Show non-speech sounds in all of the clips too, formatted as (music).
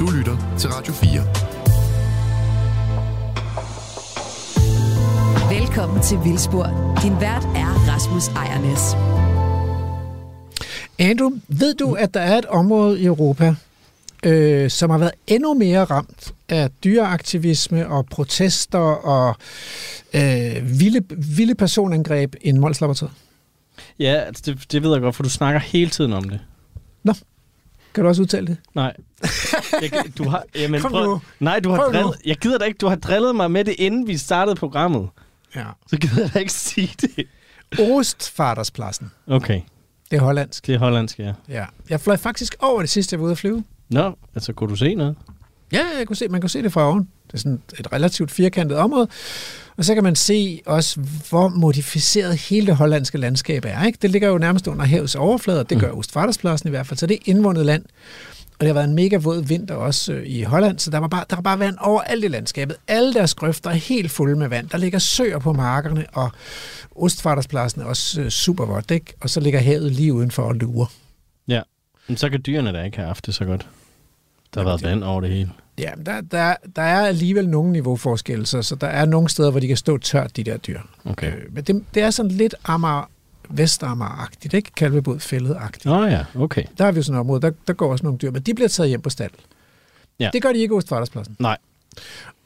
Du lytter til Radio 4. Velkommen til Vildspor. Din vært er Rasmus Ejernes. Andrew, ved du, at der er et område i Europa, øh, som har været endnu mere ramt af dyreaktivisme og protester og øh, vilde, vilde personangreb end Mols Laboratoriet? Ja, altså det, det ved jeg godt, for du snakker hele tiden om det. Nå, kan du også udtale det? Nej. Jeg, du har, jamen, Kom prøv, nu. Nej, du har Prøv nu. drillet, jeg gider da ikke. Du har drillet mig med det, inden vi startede programmet. Ja. Så gider jeg da ikke sige det. Ostfaderspladsen. Okay, Det er hollandsk. det er hollandsk, ja. Ja. Jeg fløj faktisk over det sidste, jeg var ude at flyve. Nå, altså kunne du se noget? Ja, jeg kunne se, man kunne se det fra oven. Det er sådan et relativt firkantet område. Og så kan man se også, hvor modificeret hele det hollandske landskab er. Ikke? Det ligger jo nærmest under havets overflade, og det gør Ostfaderspladsen i hvert fald. Så det er indvundet land. Og det har været en mega våd vinter også øh, i Holland, så der var bare, der var bare vand overalt i landskabet. Alle deres grøfter er helt fulde med vand. Der ligger søer på markerne, og Ostfaderspladsen er også øh, super vådt, ikke? Og så ligger havet lige udenfor og lurer. Ja. Men så kan dyrene da ikke have haft det så godt. Der har været vand over det hele. Ja, der, der, der er alligevel nogle niveauforskelle, så, så der er nogle steder, hvor de kan stå tørt, de der dyr. Okay. Øh, men det, det er sådan lidt Amager, Vestamager-agtigt, ikke? Kalvebod-fældet-agtigt. Nå ja, okay. Der har vi jo sådan et område, der, der går også nogle dyr, men de bliver taget hjem på stald. Ja. Det gør de ikke hos Farderspladsen. Nej.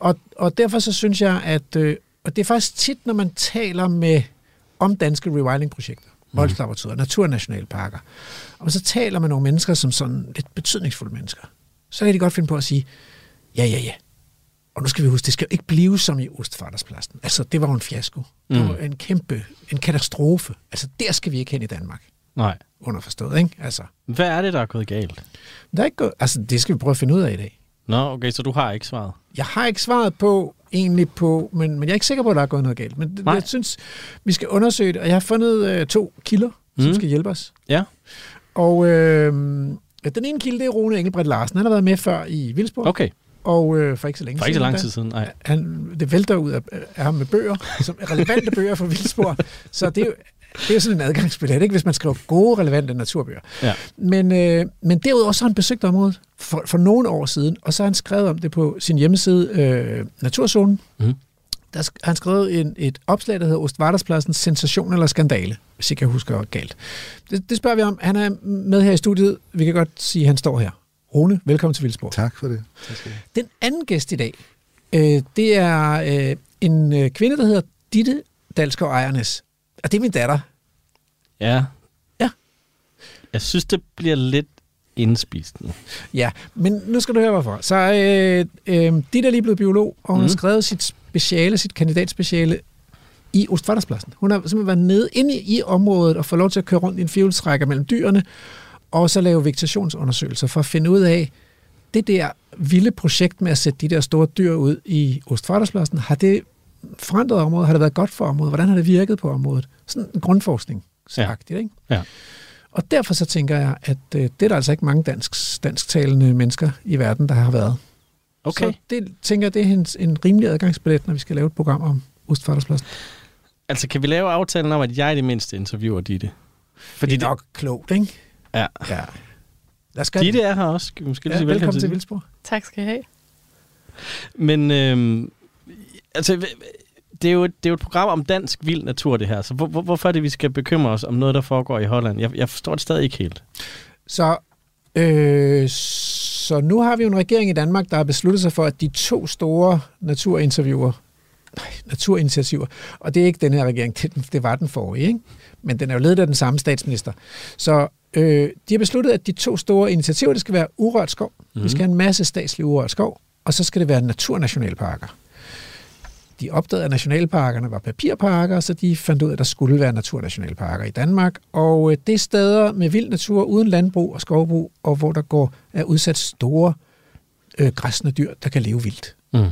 Og, og derfor så synes jeg, at... Øh, og det er faktisk tit, når man taler med om danske rewilding-projekter, Mhm. voldslaboratorier, naturnationalparker, og så taler med nogle mennesker som sådan lidt betydningsfulde mennesker, så kan de godt finde på at sige, ja, ja, ja. Og nu skal vi huske, det skal jo ikke blive som i Ostfaderspladsen. Altså, det var jo en fiasko. Det Mm. var en kæmpe, en katastrofe. Altså, der skal vi ikke hen i Danmark. Nej. Underforstået, ikke? Altså, Hvad er det, der er gået galt? der er ikke gået, altså, det skal vi prøve at finde ud af i dag. Nå, okay, så du har ikke svaret. Jeg har ikke svaret på, egentlig på, men, men jeg er ikke sikker på, at der er gået noget galt. Men Nej. jeg synes, vi skal undersøge det, og jeg har fundet øh, to kilder, som Mm. skal hjælpe os. Ja. Og øh, den ene kilde, det er Rune Engelbrecht Larsen. Han har været med før i Vildsborg, Okay, og øh, for ikke så længe for ikke så siden lang da. tid siden. Nej. Han, det vælter ud af, af ham med bøger, som er relevante (laughs) bøger for Vildsborg. Så det er jo, det er jo sådan en adgangsbillet, ikke? hvis man skriver gode, relevante naturbøger. Ja. Men, øh, men derudover så har han besøgt området for, for nogle år siden, og så har han skrevet om det på sin hjemmeside øh, Naturzonen. Mhm. Der har han skrevet en, et opslag, der hedder Ostvarderspladsen Sensation eller Skandale, hvis ikke jeg husker galt. Det, det spørger vi om. Han er med her i studiet. Vi kan godt sige, at han står her. Rune, velkommen til Vildsborg. Tak for det. Den anden gæst i dag, øh, det er øh, en øh, kvinde, der hedder Ditte Dalskov Ejernes. Og det er min datter. Ja. Ja. Jeg synes, det bliver lidt indspist nu. Ja, men nu skal du høre hvorfor. Så øh, øh, Ditte er lige blevet biolog, og hun mm. har skrevet sit speciale, sit kandidatspeciale i Ostvarderspladsen. Hun har simpelthen været nede inde i, i området og fået lov til at køre rundt i en fjolstrækker mellem dyrene, og så lave vegetationsundersøgelser for at finde ud af, det der vilde projekt med at sætte de der store dyr ud i Ostvarderspladsen, har det forandret området? Har det været godt for området? Hvordan har det virket på området? Sådan en grundforskning. Ja. Ikke? Ja. Og derfor så tænker jeg, at øh, det er der altså ikke mange dansk, dansktalende mennesker i verden, der har været. Okay. Så det tænker jeg, det er en, en rimelig adgangsbillet, når vi skal lave et program om Ostfarderspladsen. Altså, kan vi lave aftalen om, at jeg i det mindste interviewer Ditte? Fordi det er nok klogt, ikke? Ja. Ja. Lad os gøre Ditte det. er her også. Måske Ja, lige sige velkommen, velkommen til til Vildsborg. Tak skal I have. Men øhm, altså, det er, jo, det er jo et program om dansk vild natur, det her. Så hvor, hvor, hvorfor er det, vi skal bekymre os om noget, der foregår i Holland? Jeg, jeg forstår det stadig ikke helt. Så, øh, så nu har vi jo en regering i Danmark, der har besluttet sig for, at de to store naturinterviewer, nej, naturinitiativer, og det er ikke den her regering, det, det var den forrige, ikke? men den er jo ledet af den samme statsminister. Så øh, de har besluttet, at de to store initiativer, det skal være urørt skov. Mm. Vi skal have en masse statslig urørt skov, og så skal det være naturnationalparker. De opdagede, at nationalparkerne var papirparker, så de fandt ud af, at der skulle være naturnationalparker i Danmark. Og øh, det er steder med vild natur, uden landbrug og skovbrug, og hvor der går er udsat store øh, græsne dyr, der kan leve vildt. Mm.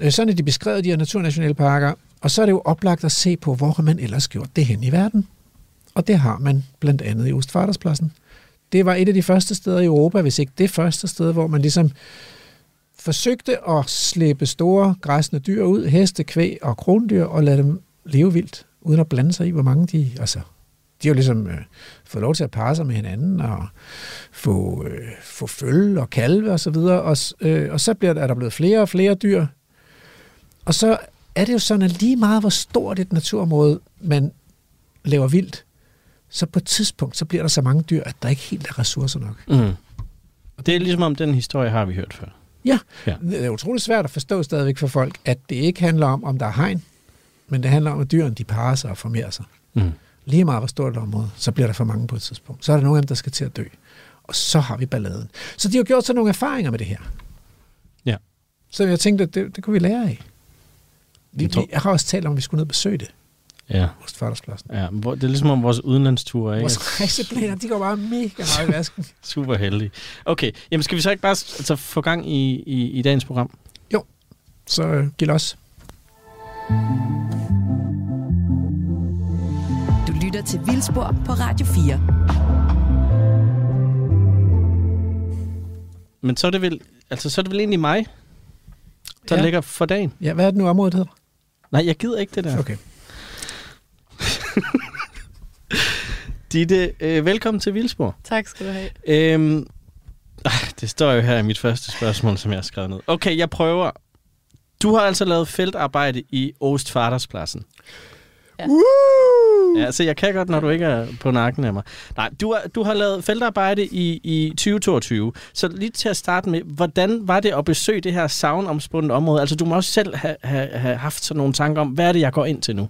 Øh, Sådan er de beskrevet, de her naturnationalparker. Og så er det jo oplagt at se på, hvor har man ellers gjort det hen i verden. Og det har man blandt andet i Ostfaderspladsen. Det var et af de første steder i Europa, hvis ikke det første sted, hvor man ligesom forsøgte at slæbe store græsne dyr ud, heste, kvæg og krondyr, og lade dem leve vildt, uden at blande sig i, hvor mange de... Altså, de har jo ligesom øh, fået lov til at parre sig med hinanden og få, øh, få følge og kalve og så videre. Og, øh, og så bliver, der- er der blevet flere og flere dyr. Og så er det jo sådan, at lige meget hvor stort et naturområde man laver vildt, så på et tidspunkt, så bliver der så mange dyr, at der ikke helt er ressourcer nok. Mm. Det er ligesom om, den historie har vi hørt før. Ja, Ja. det er utroligt svært at forstå stadigvæk for folk, at det ikke handler om, om der er hegn, men det handler om, at dyrene de parer sig og formerer sig. Mm. Lige meget hvor stort et område, så bliver der for mange på et tidspunkt. Så er der nogle af dem, der skal til at dø. Og så har vi balladen. Så de har gjort sig nogle erfaringer med det her. Ja. Så jeg tænkte, at det, det kunne vi lære af. Vi, vi, har også talt om, at vi skulle ned og besøge det Ja. hos Farderspladsen. ja. Det er ligesom om vores udenlandsture, ikke? Vores rejseplaner, de går bare mega meget i vasken. (laughs) Super heldig. Okay, jamen skal vi så ikke bare altså, få gang i, i, i dagens program? Så øh, giv los. Du lytter til Vildspor på Radio 4. Men så er det vel, altså, så er det vel egentlig mig, der ja. ligger for dagen. Ja, hvad er det nu området hedder? Nej, jeg gider ikke det der. Okay. Ditte, øh, velkommen til Vildspor. Tak skal du have. Øhm, ah, det står jo her i mit første spørgsmål, som jeg har skrevet ned. Okay, jeg prøver. Du har altså lavet feltarbejde i Ostfaderspladsen. Ja. Woo! Ja, så jeg kan godt, når du ikke er på nakken af mig. Nej, du har, du har lavet feltarbejde i, i 2022. Så lige til at starte med, hvordan var det at besøge det her savnomspundne område? Altså, du må også selv have, have, have haft sådan nogle tanker om, hvad er det, jeg går ind til nu?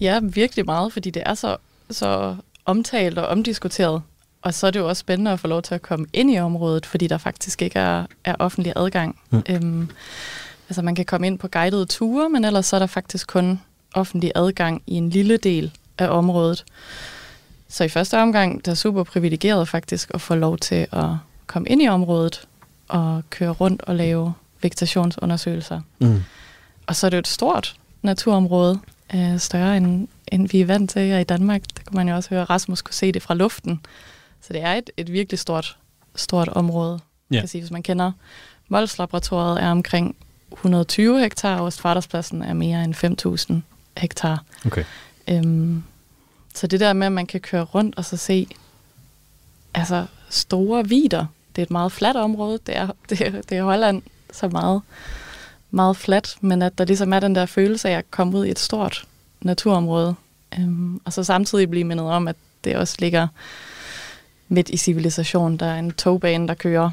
Ja, virkelig meget, fordi det er så, så omtalt og omdiskuteret. Og så er det jo også spændende at få lov til at komme ind i området, fordi der faktisk ikke er, er offentlig adgang. Mm. Øhm, altså man kan komme ind på guidede ture, men ellers så er der faktisk kun offentlig adgang i en lille del af området. Så i første omgang, der er super privilegeret faktisk at få lov til at komme ind i området og køre rundt og lave vegetationsundersøgelser. Mm. Og så er det jo et stort naturområde, øh, større end, end vi er vant til her i Danmark. Der kunne man jo også høre, at Rasmus kunne se det fra luften. Så det er et, et virkelig stort, stort område. Ja. Kan sige, hvis man kender Mols-laboratoriet er omkring 120 hektar, og Ostfaderspladsen er mere end 5.000 hektar. Okay. Øhm, så det der med, at man kan køre rundt og så se altså store vider. Det er et meget fladt område. Det er, (laughs) det er, det er Holland så meget, meget fladt, men at der ligesom er den der følelse af at komme ud i et stort naturområde. Øhm, og så samtidig blive mindet om, at det også ligger midt i civilisationen. Der er en togbane, der kører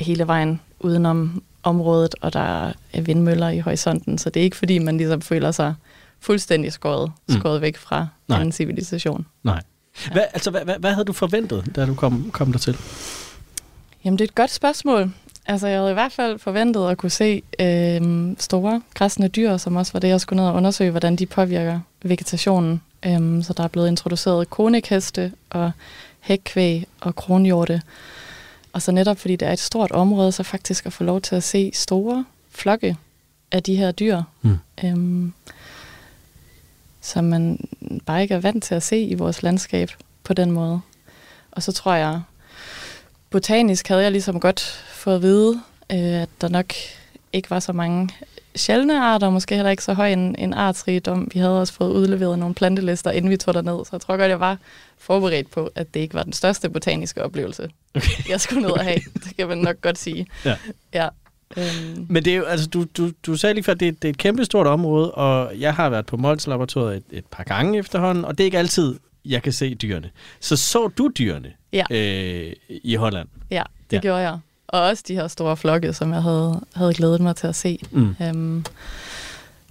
hele vejen udenom området, og der er vindmøller i horisonten, så det er ikke fordi, man ligesom føler sig fuldstændig skåret, Mm. skåret væk fra Nej. anden civilisation. Nej. Hvad, altså, hvad, hvad, hvad havde du forventet, da du kom, kom dertil? Jamen, det er et godt spørgsmål. Altså, jeg havde i hvert fald forventet at kunne se øh, store græsne dyr, som også var det, jeg skulle ned og undersøge, hvordan de påvirker vegetationen. Øhm, så der er blevet introduceret konikheste og hækkvæg og kronhjorte. Og så netop fordi det er et stort område, så faktisk at få lov til at se store flokke af de her dyr, Mm. øhm, som man bare ikke er vant til at se i vores landskab på den måde. Og så tror jeg, botanisk havde jeg ligesom godt fået at vide, øh, at der nok ikke var så mange sjældne arter, måske heller ikke så høj en, en artsrigdom. Vi havde også fået udleveret nogle plantelister, inden vi tog derned, så jeg tror godt, jeg var forberedt på, at det ikke var den største botaniske oplevelse, Okay. jeg skulle ned og have. Det kan man nok godt sige. Ja. ja. Øhm, Men det er jo, altså, du, du, du sagde lige før, at det, det er et kæmpe stort område, og jeg har været på Mols Laboratoriet et, et par gange efterhånden, og det er ikke altid, jeg kan se dyrene. Så så du dyrene Ja. øh, i Holland? ja, Ja. det ja. gjorde jeg. Og også de her store flokke, som jeg havde, havde glædet mig til at se. Mm. øhm,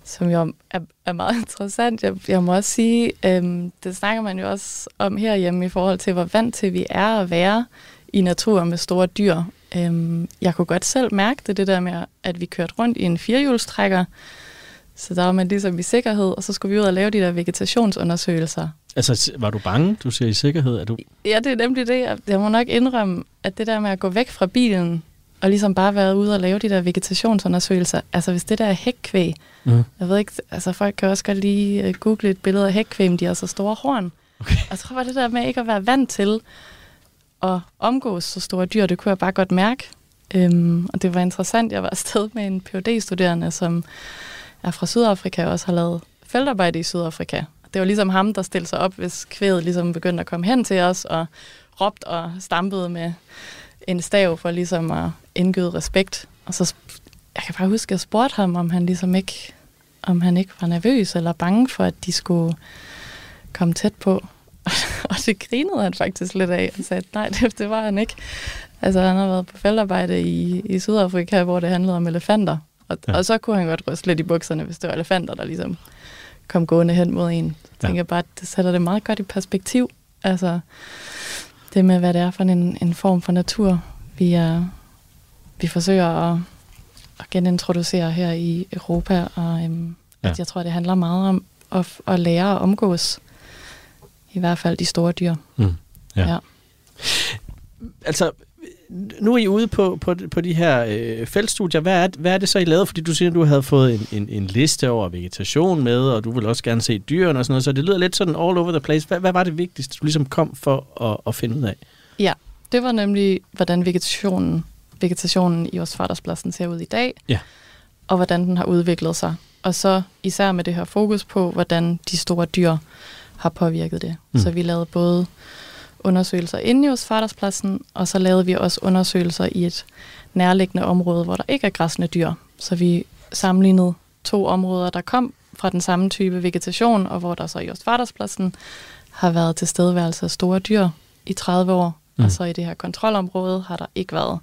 som jo er, er meget (laughs) interessant. Jeg, jeg må også sige, øhm, det snakker man jo også om herhjemme i forhold til, hvor vant til vi er at være i naturen med store dyr. Øhm, jeg kunne godt selv mærke det, det der med, at vi kørte rundt i en firehjulstrækker, så der var man ligesom i sikkerhed, og så skulle vi ud og lave de der vegetationsundersøgelser. Altså, var du bange? Du siger i sikkerhed, at du... Ja, det er nemlig det. Jeg- Jeg må nok indrømme, at det der med at gå væk fra bilen, og ligesom bare være ude og lave de der vegetationsundersøgelser, altså hvis det der er hækkvæg, Mm. jeg ved ikke, altså folk kan også godt lige uh, google et billede af hækkvæg, de har så store horn. Okay. Jeg tror bare det der med ikke at være vant til at omgås så store dyr, det kunne jeg bare godt mærke. Øhm, og det var interessant. Jeg var afsted med en phd studerende som er fra Sydafrika og også har lavet feltarbejde i Sydafrika. Det var ligesom ham, der stillede sig op, hvis kvædet ligesom begyndte at komme hen til os, og råbte og stampede med en stav for ligesom at indgyde respekt. Og så, jeg kan bare huske, at jeg spurgte ham, om han ligesom ikke, om han ikke var nervøs eller bange for, at de skulle komme tæt på. (laughs) og det grinede han faktisk lidt af, og sagde, nej, det, det var han ikke. Altså, han har været på feltarbejde i, i Sydafrika, hvor det handlede om elefanter. Og, ja. og så kunne han godt ryste lidt i bukserne, hvis det var elefanter, der ligesom kom gående hen mod en. Jeg Ja. tænker bare, at det sætter det meget godt i perspektiv. Altså, det med, hvad det er for en, en form for natur, vi, er, vi forsøger at, at genintroducere her i Europa. Og øhm, Ja. ja. at jeg tror, det handler meget om at, at lære at omgås. I hvert fald de store dyr. Mm. Ja. Ja. Altså, nu er I ude på, på, på de her øh, feltstudier. Hvad er, hvad er det så, I lavede? Fordi du siger, at du havde fået en, en, en liste over vegetation med, og du vil også gerne se dyrene og sådan noget, så det lyder lidt sådan all over the place. Hvad, hvad var det vigtigste, du ligesom kom for at, at finde ud af? Ja, det var nemlig, hvordan vegetationen, vegetationen i Ostfaderspladsen ser ud i dag, Ja. og hvordan den har udviklet sig. Og så især med det her fokus på, hvordan de store dyr har påvirket det. Mm. Så vi lavede både undersøgelser inde i Ostfaderspladsen, og så lavede vi også undersøgelser i et nærliggende område, hvor der ikke er græsne dyr. Så vi sammenlignede to områder, der kom fra den samme type vegetation, og hvor der så i Ostfaderspladsen har været tilstedeværelse af store dyr i 30 år. Mm. Og så i det her kontrolområde har der ikke været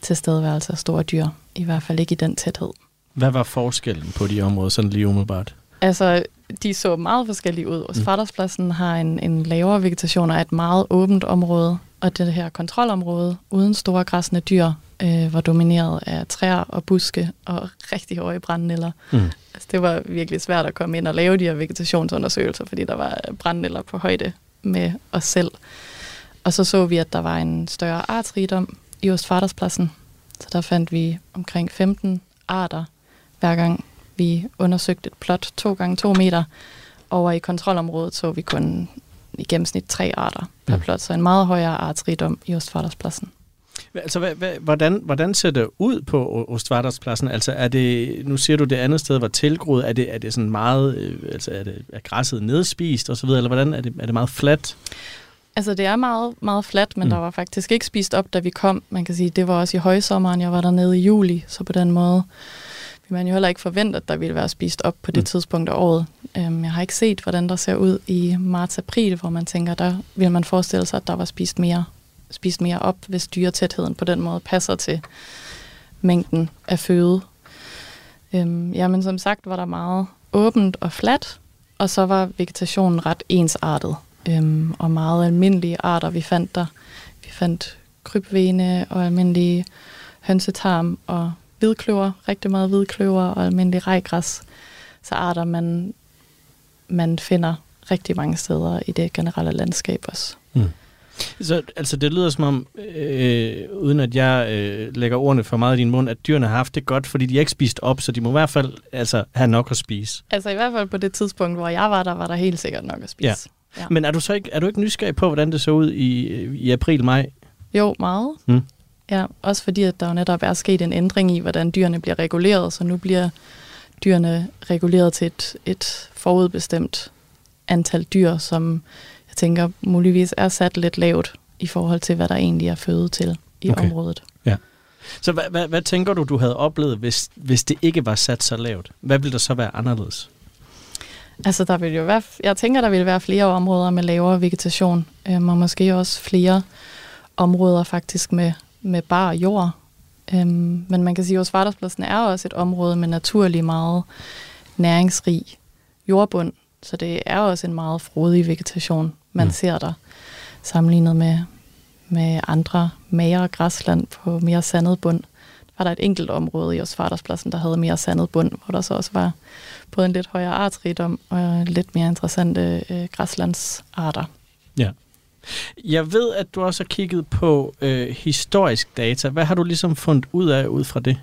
tilstedeværelse af store dyr. I hvert fald ikke i den tæthed. Hvad var forskellen på de områder, sådan lige umiddelbart? Altså, de så meget forskellige ud. Ostfaderspladsen har en, en lavere vegetation og et meget åbent område. Og det her kontrolområde uden store græsne dyr øh, var domineret af træer og buske og rigtig høje brandnælder. Mm. Altså, det var virkelig svært at komme ind og lave de her vegetationsundersøgelser, fordi der var brandnælder på højde med os selv. Og så så vi, at der var en større artsrigdom i Ostfaderspladsen. Så der fandt vi omkring 15 arter hver gang vi undersøgte et plot to gange to meter. Over i kontrolområdet så vi kun i gennemsnit tre arter per Mm. plot, så en meget højere artsrigdom i Ostfaderspladsen. Altså, hvad, hvad, hvordan, hvordan ser det ud på Ostvarderspladsen? Altså, er det, nu siger du, det andet sted var tilgroet. Er det, er det sådan meget, øh, altså, er, det, er græsset nedspist og så videre, eller hvordan? Er det, er det meget fladt? Altså, det er meget, meget fladt, men mm. der var faktisk ikke spist op, da vi kom. Man kan sige, det var også i højsommeren, jeg var dernede i juli, så på den måde vil man jo heller ikke forvente, at der ville være spist op på det mm. tidspunkt af året. Øhm, jeg har ikke set, hvordan der ser ud i marts-april, hvor man tænker, der vil man forestille sig, at der var spist mere, spist mere op, hvis dyretætheden på den måde passer til mængden af føde. Øhm, ja, men som sagt var der meget åbent og fladt, og så var vegetationen ret ensartet øhm, og meget almindelige arter, vi fandt der. Vi fandt krybvene og almindelige hønsetarm og hvidkløver, rigtig meget hvidkløver og almindelig rejgræs. Så arter, man, man finder rigtig mange steder i det generelle landskab også. Så altså, det lyder som om, øh, uden at jeg øh, lægger ordene for meget i din mund, at dyrene har haft det godt, fordi de har ikke spist op, så de må i hvert fald altså, have nok at spise. Altså i hvert fald på det tidspunkt, hvor jeg var der, var der helt sikkert nok at spise. Ja. Ja. Men er du så ikke, er du ikke nysgerrig på, hvordan det så ud i, i april-maj? Jo, meget. Mm. Ja, også fordi, at der jo netop er sket en ændring i, hvordan dyrene bliver reguleret, så nu bliver dyrene reguleret til et, et forudbestemt antal dyr, som jeg tænker muligvis er sat lidt lavt i forhold til, hvad der egentlig er føde til i Okay. området. Så hvad, hvad, hvad tænker du, du havde oplevet, hvis, hvis det ikke var sat så lavt? Hvad ville der så være anderledes? Altså, der vil jo være, jeg tænker, der vil være flere områder med lavere vegetation, øhm, og måske også flere områder faktisk med, med bar jord. Øhm, men man kan sige, at Svarterspladsen er også et område med naturlig meget næringsrig jordbund, så det er også en meget frodig vegetation, man Mm. ser der, sammenlignet med, med andre magre græsland på mere sandet bund. Var der et enkelt område i Osfarterspladsen, der havde mere sandet bund, hvor der så også var både en lidt højere artsrigdom og lidt mere interessante øh, græslandsarter. Jeg ved, at du også har kigget på øh, historisk data. Hvad har du ligesom fundet ud af ud fra det?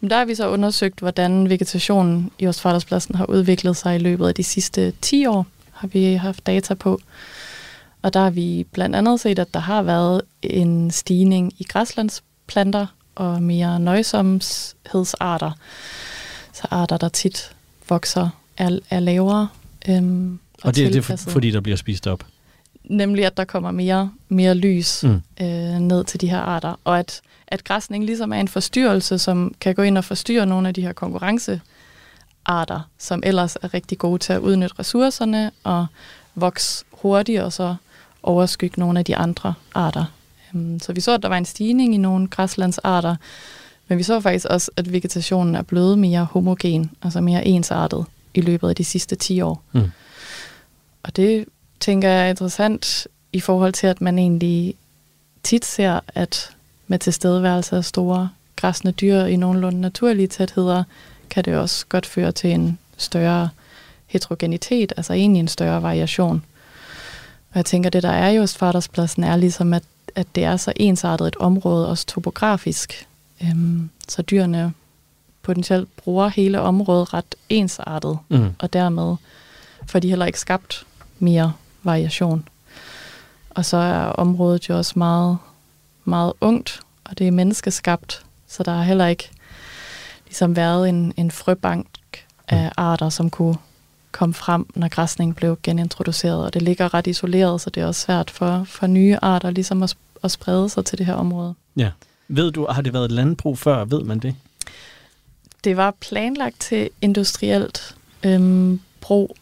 Men der har vi så undersøgt, hvordan vegetationen i Ostfarterspladsen har udviklet sig i løbet af de sidste 10 år, har vi haft data på. Og der har vi blandt andet set, at der har været en stigning i græslandsplanter og mere nøjsomhedsarter. Så arter, der tit vokser, er, er lavere Øhm, Og, og det, det er fordi, der bliver spist op. Nemlig, at der kommer mere, mere lys Mm. øh, ned til de her arter, og at, at græsning ligesom er en forstyrrelse, som kan gå ind og forstyrre nogle af de her konkurrencearter, som ellers er rigtig gode til at udnytte ressourcerne og vokse hurtigt og så overskygge nogle af de andre arter. Øhm, Så vi så, at der var en stigning i nogle græslandsarter, men vi så faktisk også, at vegetationen er blevet mere homogen, altså mere ensartet i løbet af de sidste 10 år. Mm. Og det tænker jeg er interessant i forhold til, at man egentlig tit ser, at med tilstedeværelse af store græsne dyr i nogenlunde naturlige tætheder, kan det også godt føre til en større heterogenitet, altså egentlig en større variation. Og jeg tænker, det der er jo Svarterspladsen er ligesom, at, at det er så ensartet et område, også topografisk. Øhm, så dyrene potentielt bruger hele området ret ensartet, Mm. og dermed får de heller ikke skabt mere variation. Og så er området jo også meget, meget ungt, og det er menneskeskabt, så der har heller ikke ligesom været en, en frøbank af arter, som kunne komme frem, når græsning blev genintroduceret, og det ligger ret isoleret, så det er også svært for, for nye arter ligesom at, at sprede sig til det her område. Ja. Ved du, har det været et landbrug før? Ved man det? Det var planlagt til industrielt øhm, brug,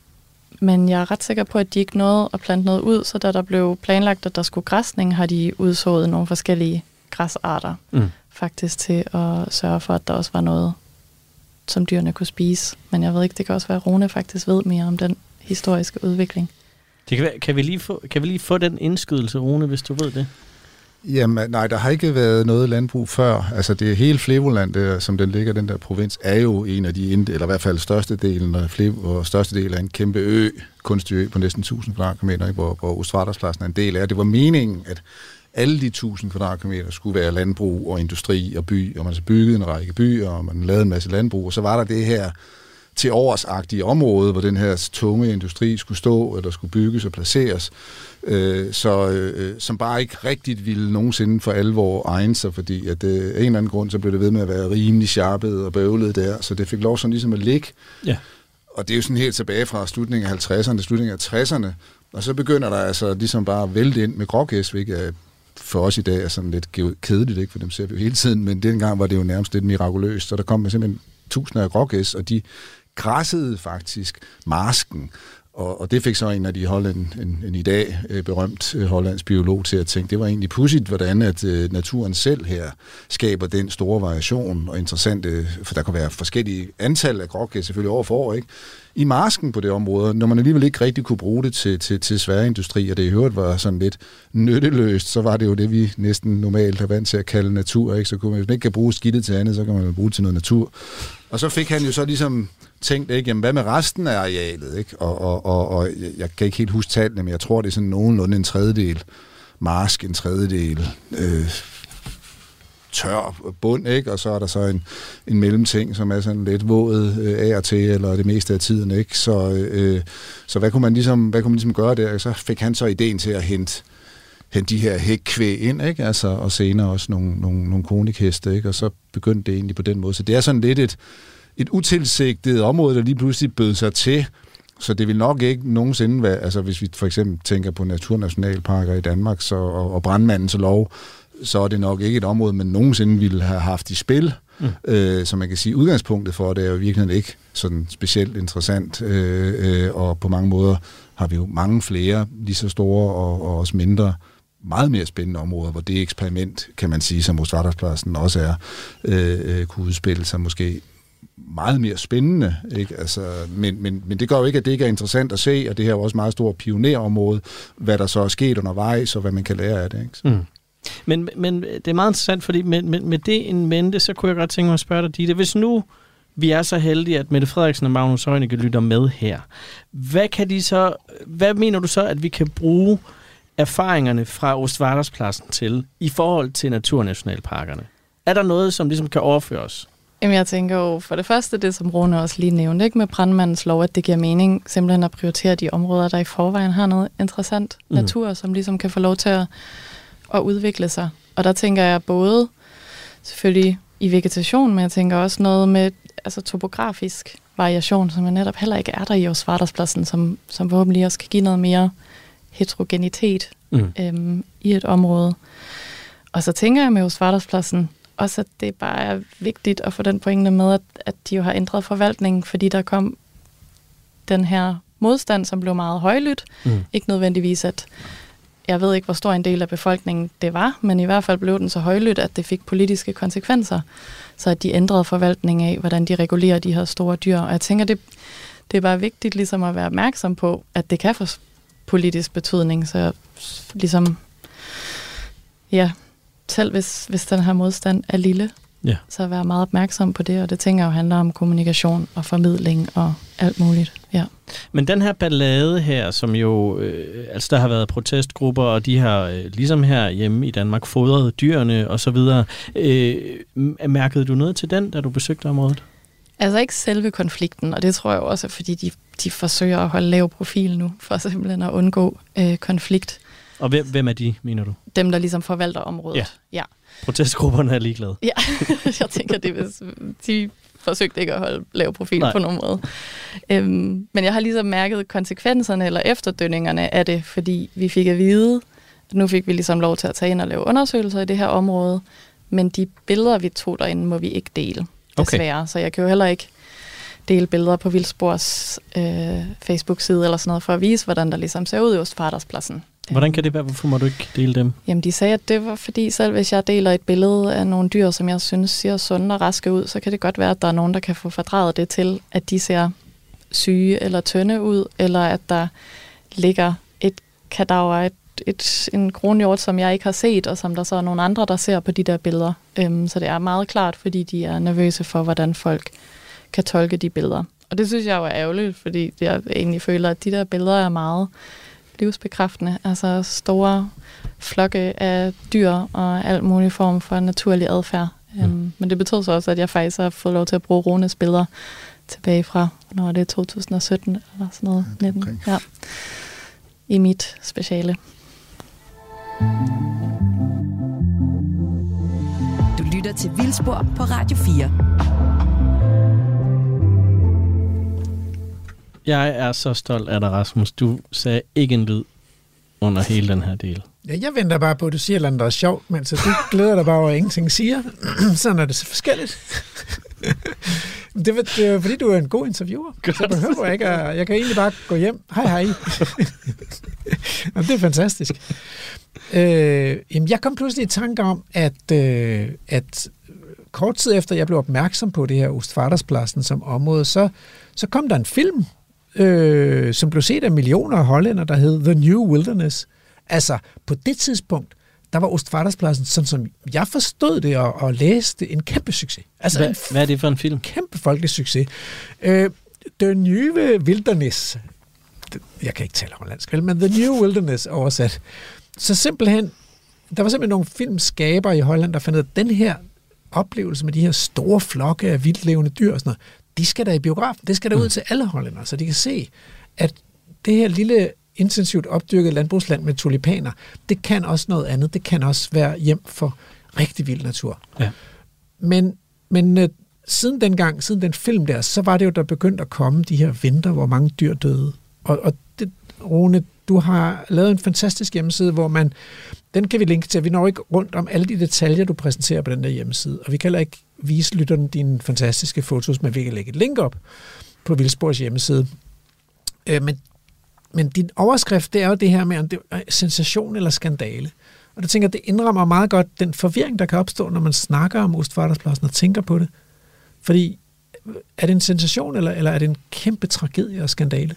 men jeg er ret sikker på, at de ikke nåede at plante noget ud, så da der blev planlagt, at der skulle græsning, har de udsået nogle forskellige græsarter, Mm. faktisk til at sørge for, at der også var noget, som dyrene kunne spise. Men jeg ved ikke, det kan også være, at Rune faktisk ved mere om den historiske udvikling. Det kan, være, kan, vi lige få, kan vi lige få den indskydelse, Rune, hvis du ved det? Jamen, nej, der har ikke været noget landbrug før. Altså, det er hele Flevoland, der, som den ligger, den der provins, er jo en af de, ind- eller i hvert fald største delen af Flevo, og største del af en kæmpe ø, kunstig ø på næsten 1000 kvadratkilometer, ikke, hvor, hvor Ostvarderspladsen er en del af. Det var meningen, at alle de 1000 kvadratkilometer skulle være landbrug og industri og by, og man så byggede en række byer, og man lavede en masse landbrug, og så var der det her til årsagtige område, hvor den her tunge industri skulle stå, eller skulle bygges og placeres, øh, så, øh, som bare ikke rigtigt ville nogensinde for alvor egne sig, fordi at øh, af en eller anden grund, så blev det ved med at være rimelig sharpet og bøvlet der, så det fik lov sådan ligesom at ligge. Ja. Og det er jo sådan helt tilbage fra slutningen af 50'erne, slutningen af 60'erne, og så begynder der altså ligesom bare at vælte ind med grågæs, hvilket er for os i dag er sådan lidt kedeligt, ikke? for dem ser vi jo hele tiden, men dengang var det jo nærmest lidt mirakuløst, så der kom simpelthen tusinder af grågæs, og de græssede faktisk marsken, og, og det fik så en af de holland, en, en i dag øh, berømt øh, hollandsk biolog til at tænke, det var egentlig pudsigt, hvordan at øh, naturen selv her skaber den store variation og interessante, for der kan være forskellige antal af grågæs selvfølgelig år for år, ikke? i marsken på det område, når man alligevel ikke rigtig kunne bruge det til, til, til sværindustri, og det i øvrigt var sådan lidt nytteløst, så var det jo det, vi næsten normalt er vant til at kalde natur. Ikke? Så kunne man, hvis man ikke kan bruge skidtet til andet, så kan man jo bruge det til noget natur. Og så fik han jo så ligesom tænkt, ikke, jamen, hvad med resten af arealet? Ikke? Og, og, og, og jeg- kan ikke helt huske tallene, men jeg tror, det er sådan nogenlunde en tredjedel marsk, en tredjedel øh, tør bund, ikke? og så er der så en, en mellemting, som er sådan lidt våd øh, af og til, eller det meste af tiden. Ikke? Så, øh, så hvad, kunne man ligesom, hvad kunne man ligesom gøre der? Så fik han så ideen til at hente, hente de her hækkvæg ind, ikke? Altså, og senere også nogle, nogle, nogle konikheste, ikke? og så begyndte det egentlig på den måde. Så det er sådan lidt et, et utilsigtet område, der lige pludselig bød sig til, så det vil nok ikke nogensinde være, altså hvis vi for eksempel tænker på naturnationalparker i Danmark så, og, og brandmandens lov, så er det nok ikke et område, man nogensinde ville have haft i spil. Mm. Øh, så man kan sige, udgangspunktet for det er jo i virkeligheden ikke sådan specielt interessant, øh, øh, og på mange måder har vi jo mange flere lige så store og, og også mindre meget mere spændende områder, hvor det eksperiment, kan man sige, som Ostvarderspladsen også er, øh, øh, kunne udspille sig måske meget mere spændende. Ikke? Altså, men, men, men det gør jo ikke, at det ikke er interessant at se, og det her er jo også meget stort pionerområde, hvad der så er sket undervejs, og hvad man kan lære af det. Ikke? Mm. Men, men det er meget interessant, fordi med, med, med det en mente, så kunne jeg godt tænke mig at spørge dig, Ditte, hvis nu vi er så heldige, at Mette Frederiksen og Magnus Heunicke lytter med her, hvad kan de så, hvad mener du så, at vi kan bruge erfaringerne fra Ostvarderspladsen til i forhold til naturnationalparkerne? Er der noget, som ligesom kan overføres? Jamen, jeg tænker jo for det første det, som Rune også lige nævnte, ikke med brandmandens lov, at det giver mening simpelthen at prioritere de områder, der i forvejen har noget interessant mm. natur, som ligesom kan få lov til at, at udvikle sig. Og der tænker jeg både selvfølgelig i vegetation, men jeg tænker også noget med altså topografisk variation, som jo netop heller ikke er der i Svarterspladsen, som, som forhåbentlig også kan give noget mere heterogenitet Mm. øhm, i et område. Og så tænker jeg med Svarterspladsen også, at det bare er vigtigt at få den pointe med, at, at de jo har ændret forvaltningen, fordi der kom den her modstand, som blev meget højlydt. Mm. Ikke nødvendigvis, at jeg ved ikke, hvor stor en del af befolkningen det var, men i hvert fald blev den så højlydt, at det fik politiske konsekvenser. Så at de ændrede forvaltningen af, hvordan de regulerer de her store dyr. Og jeg tænker, det, det er bare vigtigt ligesom at være opmærksom på, at det kan få politisk betydning. Så ligesom, ja, selv hvis, hvis den her modstand er lille, Ja. så være meget opmærksom på det, og det tænker jeg jo handler om kommunikation og formidling og alt muligt. Ja. Men den her ballade her, som jo, øh, altså der har været protestgrupper, og de har, øh, ligesom her hjemme i Danmark, fodret dyrene og så videre. Øh, mærkede du noget til den, da du besøgte området? Altså ikke selve konflikten, og det tror jeg også fordi de, de forsøger at holde lav profil nu, for simpelthen at undgå øh, konflikt. Og hvem, hvem er de, mener du? Dem, der ligesom forvalter området. Ja. ja. Protestgrupperne er ligeglade. Ja, (laughs) jeg tænker, det hvis de forsøgte ikke at holde lav profil Nej. På nogen måde. Øhm, men jeg har ligesom mærket konsekvenserne eller efterdønningerne af det, fordi vi fik at vide, at nu fik vi ligesom lov til at tage ind og lave undersøgelser i det her område, men de billeder, vi tog derinde, må vi ikke dele, Okay. desværre. Så jeg kan jo heller ikke dele billeder på Vildspors øh, Facebook-side eller sådan noget, for at vise, hvordan der ligesom ser ud i Ostfarterspladsen. Hvordan kan det være? Hvorfor må du ikke dele dem? Jamen, de sagde, at det var fordi, selv hvis jeg deler et billede af nogle dyr, som jeg synes ser sunde og raske ud, så kan det godt være, at der er nogen, der kan få fordraget det til, at de ser syge eller tynde ud, eller at der ligger et kadaver, et, et, en kronhjort, som jeg ikke har set, og som der så er nogle andre, der ser på de der billeder. Øhm, så det er meget klart, fordi de er nervøse for, hvordan folk kan tolke de billeder. Og det synes jeg jo er ærgerligt, fordi jeg egentlig føler, at de der billeder er meget livsbekræftende. Altså store flokke af dyr og alt mulig form for naturlig adfærd. Mm. Um, men det betød så også, at jeg faktisk har fået lov til at bruge Rones billeder tilbage fra, når er det 2017 eller sådan noget. Ja, 19, omkring. ja. I mit speciale. Du lytter til Vildspor på Radio 4. Jeg er så stolt af dig, Rasmus. Du sagde ikke en lyd under hele den her del. Ja, jeg venter bare på, at du siger et eller andet, der er sjovt, men så du glæder dig bare over, at ingenting siger. (clears throat) Sådan er det så forskelligt. (laughs) det, var, det var, fordi du er en god interviewer. Godt. Så behøver jeg ikke at, Jeg kan egentlig bare gå hjem. Hej, hej. (laughs) Det er fantastisk. Øh, jamen, jeg kom pludselig i tanke om, at, øh, at kort tid efter, jeg blev opmærksom på det her Ostfaderspladsen som område, så, så kom der en film, øh, som blev set af millioner af hollænder, der hed The New Wilderness. Altså, på det tidspunkt, der var Ostfaderspladsen, sådan som jeg forstod det og, og læste, en kæmpe succes. Altså en Hvad, hvad er det for en film? kæmpe folkelig succes. Øh, The New Wilderness. Jeg kan ikke tale hollandsk, vel, men The New Wilderness oversat. Så simpelthen, der var simpelthen nogle filmskaber i Holland, der fandt ud af, at den her oplevelse med de her store flokke af vildlevende dyr og sådan noget, de skal der i biografen. Det skal der ud til alle hollændere, så de kan se, at det her lille intensivt opdyrket landbrugsland med tulipaner, det kan også noget andet. Det kan også være hjem for rigtig vild natur. Ja. Men, men øh, siden dengang, siden den film der, så var det jo, der begyndte at komme de her vinter, hvor mange dyr døde. Og, og det, Rune, du har lavet en fantastisk hjemmeside, hvor man, den kan vi linke til. Vi når ikke rundt om alle de detaljer, du præsenterer på den der hjemmeside. Og vi kan heller ikke vise lytterne dine fantastiske fotos, men vi kan lægge et link op på Vildsborgs hjemmeside. Øh, men, men din overskrift, det er jo det her med, om det er sensation eller skandale. Og det tænker jeg, det indrammer meget godt den forvirring, der kan opstå, når man snakker om Ostfaderspladsen og tænker på det. Fordi øh, er det en sensation, eller, eller er det en kæmpe tragedie og skandale?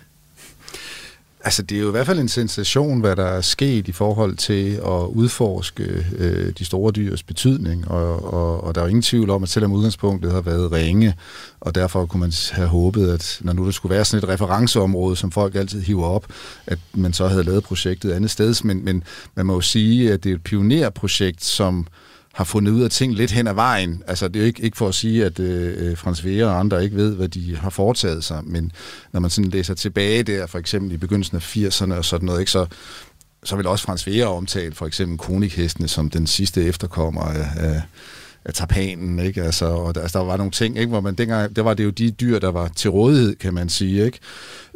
Altså, det er jo i hvert fald en sensation, hvad der er sket i forhold til at udforske øh, de store dyrs betydning, og, og, og der er jo ingen tvivl om, at selvom udgangspunktet har været ringe, og derfor kunne man have håbet, at når nu der skulle være sådan et referenceområde, som folk altid hiver op, at man så havde lavet projektet andet sted, men, men man må jo sige, at det er et pionerprojekt, som har fundet ud af ting lidt hen ad vejen. Altså, det er jo ikke, ikke for at sige, at øh, øh Frans Vera og andre ikke ved, hvad de har foretaget sig, men når man sådan læser tilbage der, for eksempel i begyndelsen af 80'erne og sådan noget, ikke, så, så vil også Frans Vera omtale for eksempel konikhestene som den sidste efterkommer af, af, af tapanen, ikke? Altså, og der, altså, der var nogle ting, ikke? Hvor man dengang, der var det jo de dyr, der var til rådighed, kan man sige, ikke?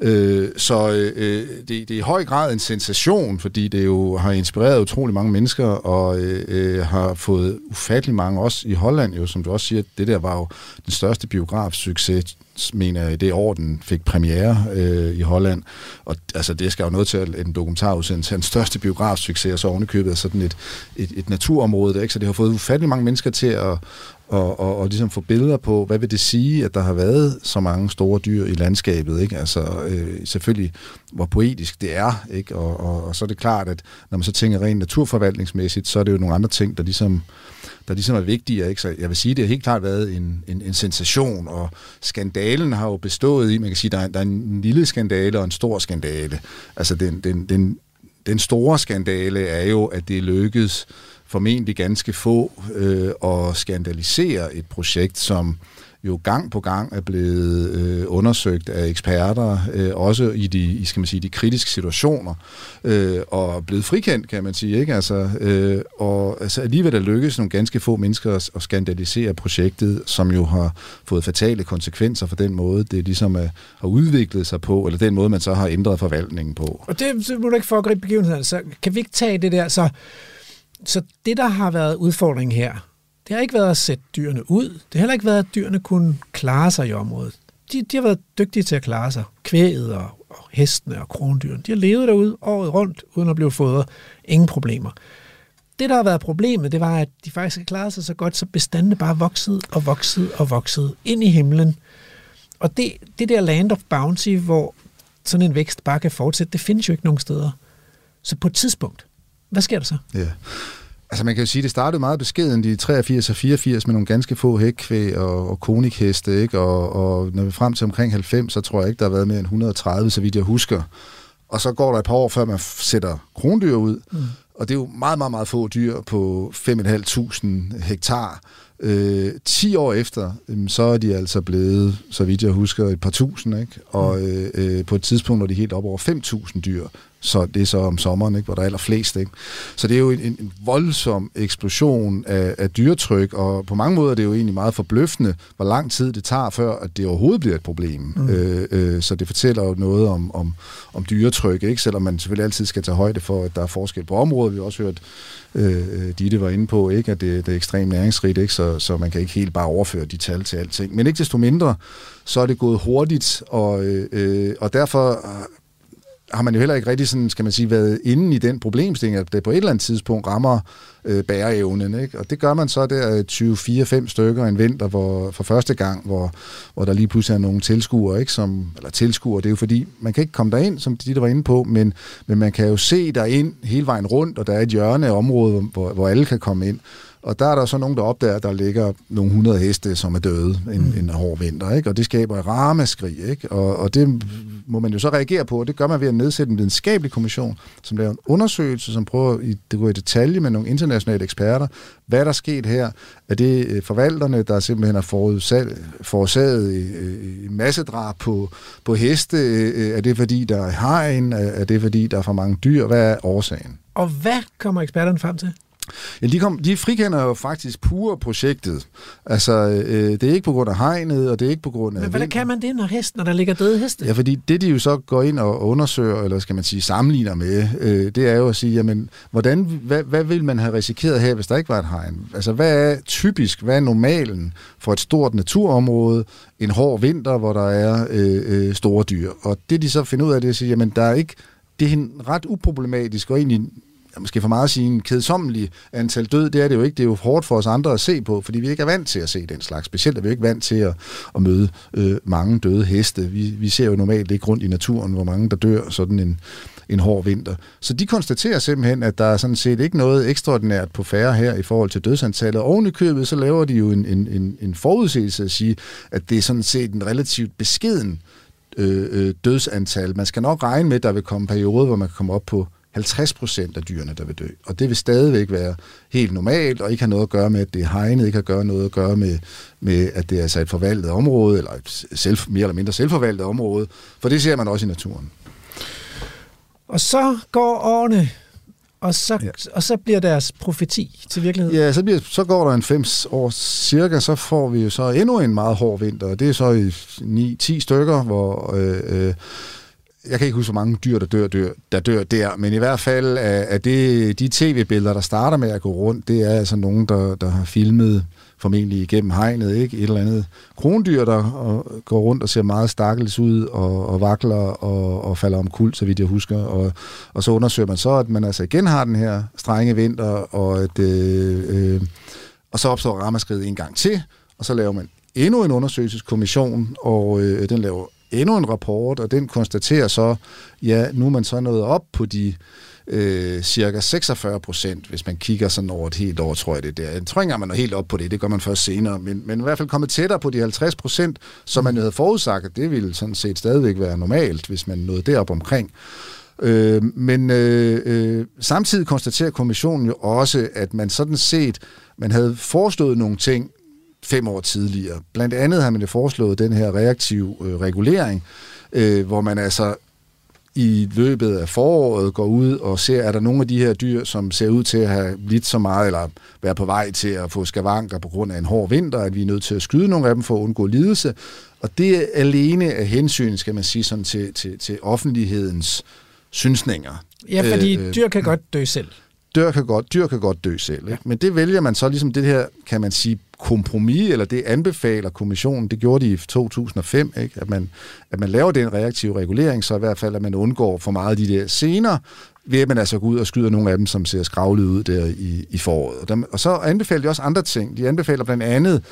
Øh, så øh, det, det er i høj grad en sensation, fordi det jo har inspireret utrolig mange mennesker, og øh, øh, har fået ufattelig mange, også i Holland jo, som du også siger, det der var jo den største biografsucces mener jeg, i det år, den fik premiere øh, i Holland. Og altså, det skal jo noget til en dokumentarudsendelse. Hans største biografsucces, og så ovenikøbet er sådan et, et, et naturområde. Der, ikke? Så det har fået ufattelig mange mennesker til at, og, og, og ligesom få billeder på, hvad vil det sige, at der har været så mange store dyr i landskabet, ikke? Altså øh, selvfølgelig, hvor poetisk det er, ikke? Og, og, og så er det klart, at når man så tænker rent naturforvaltningsmæssigt, så er det jo nogle andre ting, der ligesom, der ligesom er vigtige, ikke? Så jeg vil sige, det har helt klart været en, en, en sensation, og skandalen har jo bestået i, man kan sige, der er, der er en lille skandale og en stor skandale. Altså den, den, den, den store skandale er jo, at det lykkedes formentlig ganske få øh, at skandalisere et projekt, som jo gang på gang er blevet øh, undersøgt af eksperter, øh, også i de, i, skal man sige, de kritiske situationer, øh, og blevet frikendt, kan man sige. Ikke? Altså, øh, og altså, alligevel er lykkes nogle ganske få mennesker at, at skandalisere projektet, som jo har fået fatale konsekvenser for den måde, det ligesom er, har udviklet sig på, eller den måde, man så har ændret forvaltningen på. Og det så må du ikke foregribe begivenheden, så kan vi ikke tage det der, så så det, der har været udfordringen her, det har ikke været at sætte dyrene ud. Det har heller ikke været, at dyrene kunne klare sig i området. De, de har været dygtige til at klare sig. Kvæget og, og hestene og krondyrene. De har levet derude året rundt, uden at blive fodret. Ingen problemer. Det, der har været problemet, det var, at de faktisk har klaret sig så godt, så bestandene bare voksede og voksede og voksede ind i himlen. Og det, det der land of bounty, hvor sådan en vækst bare kan fortsætte, det findes jo ikke nogen steder. Så på et tidspunkt, hvad sker der så? Ja. Altså man kan jo sige, det startede meget beskeden i 83 og 84 med nogle ganske få hækkvæg og, og konikheste, ikke? Og, og når vi frem til omkring 90, så tror jeg ikke, der har været mere end 130, så vidt jeg husker. Og så går der et par år, før man sætter krondyr ud, mm. og det er jo meget, meget, meget få dyr på 5.500 hektar. Øh, 10 år efter, øh, så er de altså blevet, så vidt jeg husker, et par tusind, ikke? Og mm. øh, øh, på et tidspunkt er de helt op over 5.000 dyr. Så det er så om sommeren, ikke, hvor der er allerflest. Ikke? Så det er jo en, en voldsom eksplosion af, af dyretryk, og på mange måder er det jo egentlig meget forbløffende, hvor lang tid det tager, før at det overhovedet bliver et problem. Mm. Øh, øh, så det fortæller jo noget om, om, om dyretryk, ikke? selvom man selvfølgelig altid skal tage højde for, at der er forskel på området. Vi har også hørt, øh, Ditte var inde på, ikke? at det, det er ekstremt næringsrigt, ikke? Så, så man kan ikke helt bare overføre de tal til alting. Men ikke desto mindre, så er det gået hurtigt, og, øh, øh og derfor har man jo heller ikke rigtig sådan, skal man sige, været inde i den problemstilling, at det på et eller andet tidspunkt rammer øh, bæreevnen. Ikke? Og det gør man så der øh, 24-5 stykker en vinter, hvor for første gang, hvor, hvor der lige pludselig er nogle tilskuere, ikke? Som, eller tilskuere, det er jo fordi, man kan ikke komme derind, som de der var inde på, men, men man kan jo se derind hele vejen rundt, og der er et hjørne af området, hvor, hvor alle kan komme ind. Og der er der så nogen, der opdager, at der ligger nogle hundrede heste, som er døde en, mm. en hård vinter. Ikke? Og det skaber et ramaskrig. Ikke? Og, og det må man jo så reagere på, og det gør man ved at nedsætte en videnskabelig kommission, som laver en undersøgelse, som prøver i, det går i detalje med nogle internationale eksperter, hvad der er sket her. Er det øh, forvalterne, der simpelthen har forårsaget i massedrab på, på heste? Øh, er det fordi, der er hegn? Er det fordi, der er for mange dyr? Hvad er årsagen? Og hvad kommer eksperterne frem til? Ja, de, kom, de frikender jo faktisk pure projektet. Altså, øh, det er ikke på grund af hegnet, og det er ikke på grund af... Men hvordan kan man det, når, hesten, når der ligger døde heste? Ja, fordi det, de jo så går ind og undersøger, eller skal man sige sammenligner med, øh, det er jo at sige, jamen, hvordan, hvad, hvad vil man have risikeret her, hvis der ikke var et hegn? Altså, hvad er typisk, hvad er normalen for et stort naturområde, en hård vinter, hvor der er øh, øh, store dyr? Og det, de så finder ud af, det er at sige, jamen, der er ikke det er ret uproblematisk og egentlig måske for meget at sige, en kedsommelig antal død, det er det jo ikke. Det er jo hårdt for os andre at se på, fordi vi ikke er vant til at se den slags. Specielt er vi ikke vant til at, at møde øh, mange døde heste. Vi, vi ser jo normalt ikke rundt i naturen, hvor mange der dør sådan en, en hård vinter. Så de konstaterer simpelthen, at der er sådan set ikke noget ekstraordinært på færre her i forhold til dødsantallet. Og oven i købet, så laver de jo en, en, en, en forudsigelse at sige, at det er sådan set en relativt beskeden øh, øh, dødsantal. Man skal nok regne med, at der vil komme perioder, hvor man kan komme op på 50 procent af dyrene, der vil dø. Og det vil stadigvæk være helt normalt, og ikke have noget at gøre med, at det er hegnet, ikke har gøre noget at gøre med, med at det er altså et forvaltet område, eller et selv, mere eller mindre selvforvaltet område, for det ser man også i naturen. Og så går årene, og så, Ja. og så bliver deres profeti til virkelighed. Ja, så, bliver, så går der en 5 år cirka, så får vi jo så endnu en meget hård vinter, og det er så i 9-10 stykker, hvor... Øh, øh, jeg kan ikke huske, hvor mange dyr, der dør, dør, der dør der, men i hvert fald er, er det, de tv-billeder, der starter med at gå rundt, det er altså nogen, der, der har filmet formentlig igennem hegnet, ikke? Et eller andet krondyr, der og, går rundt og ser meget stakkels ud og, og vakler og, og falder om kul, så vidt jeg husker. Og, og så undersøger man så, at man altså igen har den her strenge vinter, og, at, øh, øh, og så opstår ramaskridet en gang til, og så laver man endnu en undersøgelseskommission, og øh, den laver endnu en rapport, og den konstaterer så, ja, nu er man så nået op på de øh, cirka 46 procent, hvis man kigger sådan over et helt år, tror jeg det er der. Jeg tror ikke engang, man er helt op på det, det gør man først senere, men, men i hvert fald kommet tættere på de 50 procent, som man jo havde forudsagt, at det ville sådan set stadigvæk være normalt, hvis man nåede derop omkring. Øh, men øh, øh, samtidig konstaterer kommissionen jo også, at man sådan set, man havde foreslået nogle ting fem år tidligere. Blandt andet har man jo foreslået den her reaktiv øh, regulering, øh, hvor man altså i løbet af foråret går ud og ser, er der nogle af de her dyr, som ser ud til at have lidt så meget, eller være på vej til at få skavanker på grund af en hård vinter, at vi er nødt til at skyde nogle af dem for at undgå lidelse. Og det er alene af hensyn, skal man sige, sådan til, til, til offentlighedens synsninger. Ja, fordi Øh, øh, dyr kan godt dø selv. Dyr kan godt, dyr kan godt dø selv. Ikke? Men det vælger man så ligesom det her, kan man sige, kompromis, eller det anbefaler kommissionen, det gjorde de i 2005, ikke? At, man, at man laver den reaktive regulering, så i hvert fald, at man undgår for meget af de der senere, ved at man altså går ud og skyder nogle af dem, som ser skravlet ud der i, i foråret. Og, der, og så anbefaler de også andre ting. De anbefaler blandt andet,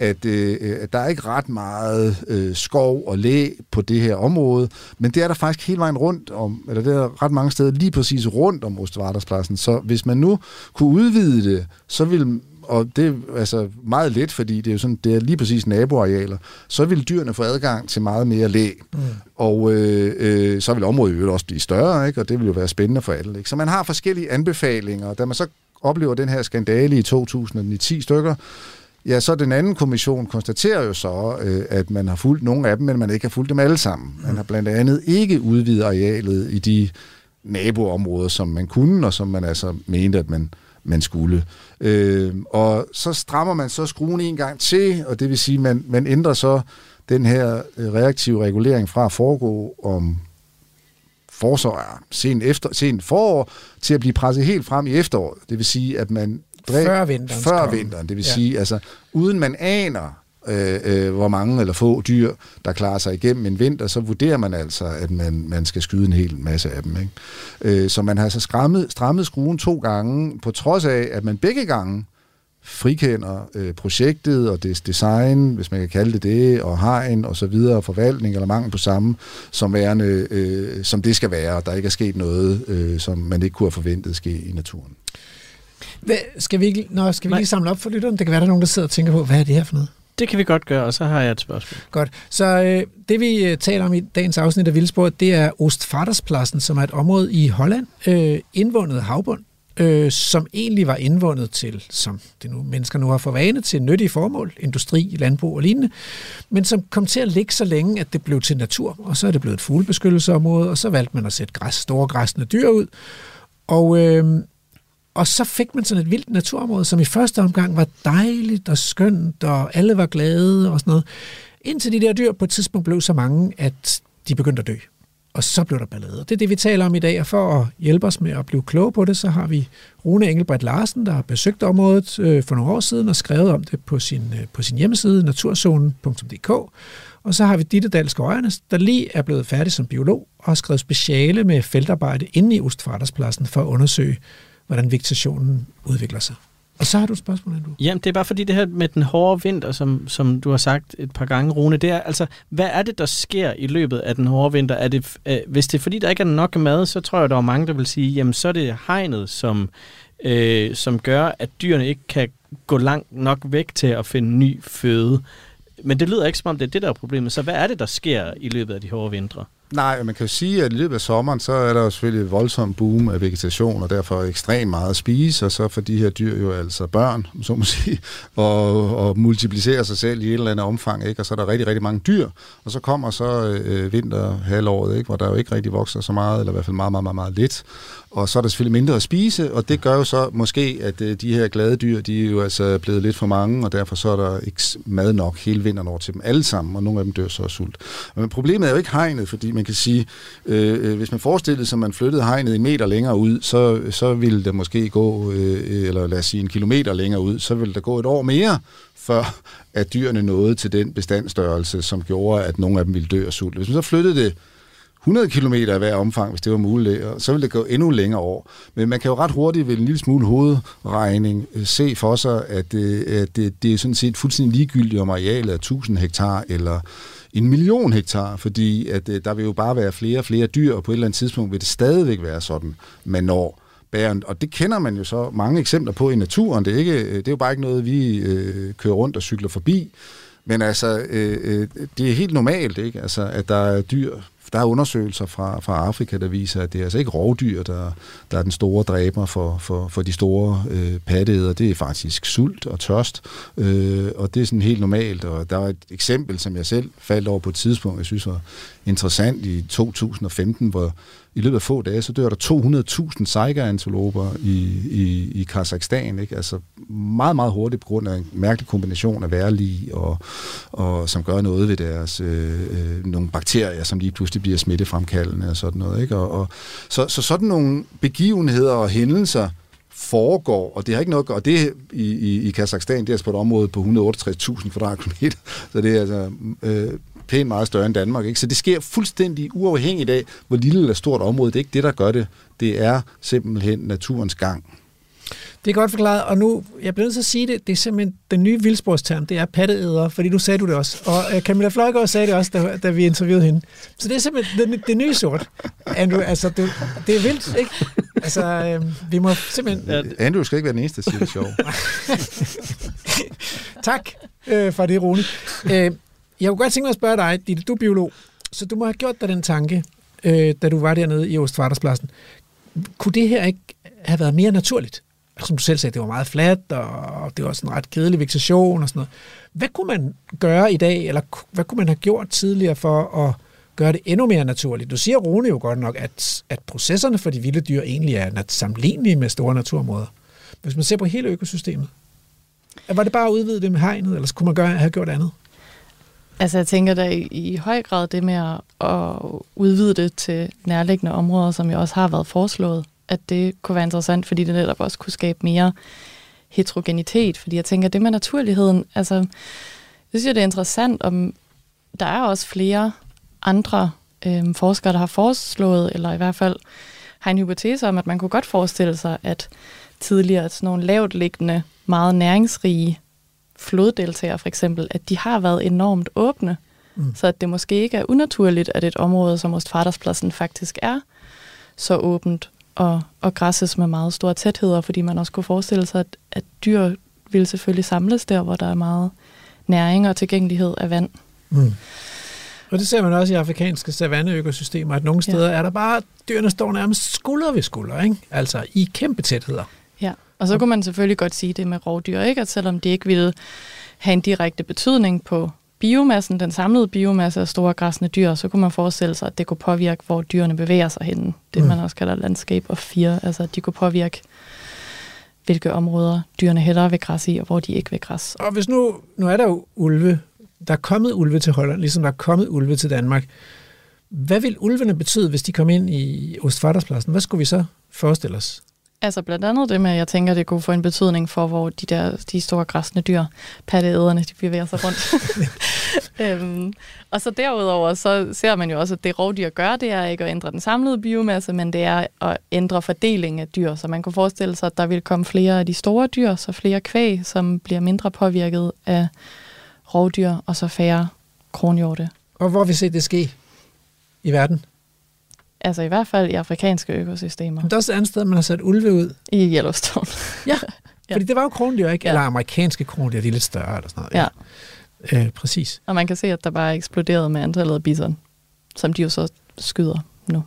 at, øh, at der er ikke ret meget øh, skov og læ på det her område, men det er der faktisk hele vejen rundt om, eller det er ret mange steder lige præcis rundt om Ostvarderspladsen. Så hvis man nu kunne udvide det, så ville og det er altså meget let, fordi det er jo sådan, det er lige præcis naboarealer, så vil dyrene få adgang til meget mere læ. Mm. Og øh, øh, så vil området øvrigt også blive større, ikke? og det vil jo være spændende for alle. Ikke? Så man har forskellige anbefalinger, og da man så oplever den her skandale i 2010 stykker, Ja, så den anden kommission konstaterer jo så, øh, at man har fulgt nogle af dem, men man ikke har fulgt dem alle sammen. Man har blandt andet ikke udvidet arealet i de naboområder, som man kunne, og som man altså mente, at man, man skulle. Øh, og så strammer man så skruen en gang til, og det vil sige, at man, man ændrer så den her øh, reaktive regulering fra at foregå om forsår, sen, efter, sen forår, til at blive presset helt frem i efteråret. Det vil sige, at man dræb- Før vinteren Før vinteren, det vil ja. sige, altså uden man aner, øh, øh, hvor mange eller få dyr, der klarer sig igennem en vinter, så vurderer man altså, at man, man skal skyde en hel masse af dem. Ikke? Øh, så man har altså strammet, strammet skruen to gange, på trods af, at man begge gange frikender øh, projektet og dets design, hvis man kan kalde det det, og hegn og så videre, forvaltning eller mangel på samme, som, værende, øh, som det skal være, og der ikke er sket noget, øh, som man ikke kunne have forventet ske i naturen. Hvad, skal vi, ikke, nå, skal vi lige samle op for lytteren? Det kan være, der er nogen, der sidder og tænker på, hvad er det her for noget? Det kan vi godt gøre, og så har jeg et spørgsmål. Godt. Så øh, det vi øh, taler om i dagens afsnit af Vildspor, det er Ostvaterspladsen, som er et område i Holland, øh, indvundet havbund, øh, som egentlig var indvundet til, som det nu mennesker nu har for vane, til nyttige formål, industri, landbrug og lignende, men som kom til at ligge så længe, at det blev til natur, og så er det blevet et fuglebeskyttelsesområde, og så valgte man at sætte græs, store græsne dyr ud, og, øh, og så fik man sådan et vildt naturområde, som i første omgang var dejligt og skønt, og alle var glade og sådan noget. Indtil de der dyr på et tidspunkt blev så mange, at de begyndte at dø. Og så blev der ballade. Det er det, vi taler om i dag, og for at hjælpe os med at blive kloge på det, så har vi Rune Engelbrecht Larsen, der har besøgt området øh, for nogle år siden og skrevet om det på sin, øh, på sin hjemmeside, naturzonen.dk. Og så har vi Ditte Dalsk Øjernes, der lige er blevet færdig som biolog og har skrevet speciale med feltarbejde inde i Ostfarterspladsen for at undersøge, hvordan vegetationen udvikler sig. Og så har du et spørgsmål, Andrew. Jamen, det er bare fordi det her med den hårde vinter, som, som du har sagt et par gange, Rune, det er altså, hvad er det, der sker i løbet af den hårde vinter? Er det, øh, hvis det er fordi, der ikke er nok mad, så tror jeg, der er mange, der vil sige, jamen så er det hegnet, som, øh, som gør, at dyrene ikke kan gå langt nok væk til at finde ny føde. Men det lyder ikke som om, det er det, der er problemet. Så hvad er det, der sker i løbet af de hårde vintre? Nej, man kan jo sige, at i løbet af sommeren, så er der jo selvfølgelig et voldsomt boom af vegetation, og derfor ekstremt meget at spise, og så får de her dyr jo altså børn, så må sige, (laughs) og, og multiplicerer sig selv i et eller andet omfang, ikke? og så er der rigtig, rigtig mange dyr, og så kommer så øh, vinterhalvåret, ikke? hvor der jo ikke rigtig vokser så meget, eller i hvert fald meget, meget, meget, meget lidt, og så er der selvfølgelig mindre at spise, og det gør jo så måske, at øh, de her glade dyr, de er jo altså blevet lidt for mange, og derfor så er der ikke mad nok hele vinteren over til dem alle sammen, og nogle af dem dør så af sult. Men problemet er jo ikke hegnet, fordi man kan sige, øh, øh, hvis man forestillede sig, at man flyttede hegnet en meter længere ud, så, så ville det måske gå, øh, øh, eller lad os sige en kilometer længere ud, så ville der gå et år mere, før at dyrene nåede til den bestandstørrelse, som gjorde, at nogle af dem ville dø af sult. Hvis man så flyttede det 100 km i hver omfang, hvis det var muligt, og så ville det gå endnu længere over. Men man kan jo ret hurtigt ved en lille smule hovedregning øh, se for sig, at, det, at det, det er sådan set fuldstændig ligegyldigt om arealet er 1000 hektar eller en million hektar, fordi at øh, der vil jo bare være flere og flere dyr, og på et eller andet tidspunkt vil det stadigvæk være sådan, man når bæren. Og det kender man jo så mange eksempler på i naturen. Det er, ikke, øh, det er jo bare ikke noget, vi øh, kører rundt og cykler forbi. Men altså, øh, øh, det er helt normalt, ikke? Altså, at der er dyr der er undersøgelser fra, fra Afrika, der viser, at det er altså ikke rovdyr, der, der er den store dræber for, for, for de store øh, patteæder. Det er faktisk sult og tørst, øh, og det er sådan helt normalt. Og der er et eksempel, som jeg selv faldt over på et tidspunkt, jeg synes var interessant i 2015, hvor i løbet af få dage, så dør der 200.000 saiga-antiloper i, i, i Kazakhstan. Ikke? Altså meget, meget hurtigt på grund af en mærkelig kombination af værlige, og, og som gør noget ved deres øh, øh, nogle bakterier, som lige pludselig bliver smittefremkaldende og sådan noget. Ikke? Og, og, så, så sådan nogle begivenheder og hændelser, foregår, og det har ikke noget og det i, i, i Kazakhstan, det er altså på et område på 168.000 kvadratkilometer, så det er altså øh, pænt meget større end Danmark. Ikke? Så det sker fuldstændig uafhængigt af, hvor lille eller stort område. Det er ikke det, der gør det. Det er simpelthen naturens gang. Det er godt forklaret, og nu, jeg bliver nødt til at sige det, det er simpelthen den nye vildsporsterm, det er patteæder, fordi nu sagde du det også. Og uh, Camilla Fløjgaard sagde det også, da, da vi interviewede hende. Så det er simpelthen det, det nye sort. Andrew, altså, det, det er vildt, ikke? Altså, øh, vi må simpelthen... Ja, Andrew skal ikke være den eneste, der siger det sjov. (laughs) tak øh, for det, Rune. Øh, jeg kunne godt tænke mig at spørge dig, Ditte, du er biolog, så du må have gjort dig den tanke, øh, da du var dernede i Ostvarterspladsen. Kunne det her ikke have været mere naturligt? Altså, som du selv sagde, det var meget fladt, og det var sådan en ret kedelig vegetation og sådan noget. Hvad kunne man gøre i dag, eller hvad kunne man have gjort tidligere for at gøre det endnu mere naturligt? Du siger, Rune, jo godt nok, at, at processerne for de vilde dyr egentlig er sammenlignelige med store naturområder. Hvis man ser på hele økosystemet, var det bare at udvide det med hegnet, eller kunne man gøre, have gjort andet? Altså jeg tænker da i, i høj grad det med at, at udvide det til nærliggende områder, som jo også har været foreslået, at det kunne være interessant, fordi det netop også kunne skabe mere heterogenitet. Fordi jeg tænker, det med naturligheden, altså jeg synes jeg, det er interessant, om der er også flere andre øh, forskere, der har foreslået, eller i hvert fald har en hypotese om, at man kunne godt forestille sig, at tidligere sådan nogle lavt liggende, meget næringsrige floddeltagere for eksempel, at de har været enormt åbne. Mm. Så at det måske ikke er unaturligt, at et område som Ostfaderspladsen faktisk er så åbent og, og græsses med meget store tætheder, fordi man også kunne forestille sig, at, at dyr vil selvfølgelig samles der, hvor der er meget næring og tilgængelighed af vand. Mm. Og det ser man også i afrikanske savanneøkosystemer, at nogle steder ja. er der bare, dyrene står nærmest skulder ved skulder, ikke? altså i kæmpe tætheder. Og så kunne man selvfølgelig godt sige det med rovdyr, ikke? at selvom det ikke ville have en direkte betydning på biomassen, den samlede biomasse af store græsne dyr, så kunne man forestille sig, at det kunne påvirke, hvor dyrene bevæger sig henne. Det mm. man også kalder landskab og fire. Altså, at de kunne påvirke, hvilke områder dyrene hellere vil græs i, og hvor de ikke vil græs. Og hvis nu, nu er der jo ulve, der er kommet ulve til Holland, ligesom der er kommet ulve til Danmark. Hvad vil ulvene betyde, hvis de kom ind i Ostfaderspladsen? Hvad skulle vi så forestille os? Altså blandt andet det med, at jeg tænker, det kunne få en betydning for, hvor de der de store græsne dyr, patteæderne, de bevæger sig rundt. (laughs) øhm, og så derudover, så ser man jo også, at det rovdyr gør, det er ikke at ændre den samlede biomasse, men det er at ændre fordeling af dyr. Så man kunne forestille sig, at der vil komme flere af de store dyr, så flere kvæg, som bliver mindre påvirket af rovdyr, og så færre kronhjorte. Og hvor vi ser det ske i verden? Altså i hvert fald i afrikanske økosystemer. Men der er også et andet sted, man har sat ulve ud. I Yellowstone. (laughs) ja, ja, fordi det var jo krondyr, ikke? Ja. Eller amerikanske krondyr, de er lidt større eller sådan noget. Ja. ja. Øh, præcis. Og man kan se, at der bare er eksploderet med antallet af bison, som de jo så skyder nu.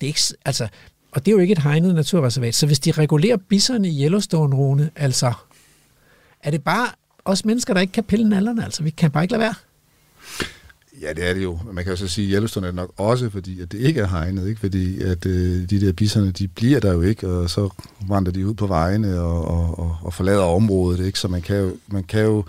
Det er ikke, altså, og det er jo ikke et hegnet naturreservat, så hvis de regulerer bisserne i Yellowstone, Rune, altså, er det bare os mennesker, der ikke kan pille nallerne? Altså, vi kan bare ikke lade være. Ja, det er det jo. Man kan jo så sige, at Yellowstone er det nok også, fordi at det ikke er hegnet, ikke? fordi at øh, de der bisserne, de bliver der jo ikke, og så vandrer de ud på vejene og, og, og, og forlader området, ikke? så man kan jo, man kan jo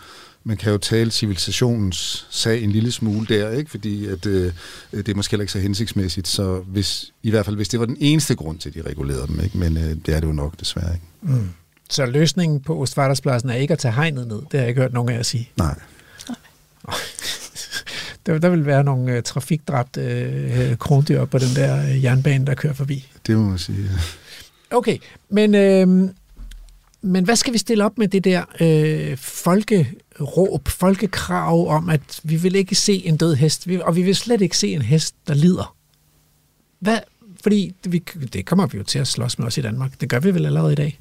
man kan jo tale civilisationens sag en lille smule der, ikke? fordi at, øh, det er måske heller ikke så hensigtsmæssigt, så hvis, i hvert fald hvis det var den eneste grund til, at de regulerede dem, ikke? men øh, det er det jo nok desværre ikke. Mm. Så løsningen på Ostvarderspladsen er ikke at tage hegnet ned. Det har jeg ikke hørt nogen af jer sige. Nej. Der, der vil være nogle øh, trafikdræbte øh, krondyr på den der øh, jernbane, der kører forbi. Det må man sige. Okay, men, øh, men hvad skal vi stille op med det der øh, folkeråb, folkekrav om, at vi vil ikke se en død hest, og vi vil slet ikke se en hest, der lider? Hvad? Fordi vi, det kommer vi jo til at slås med os i Danmark. Det gør vi vel allerede i dag.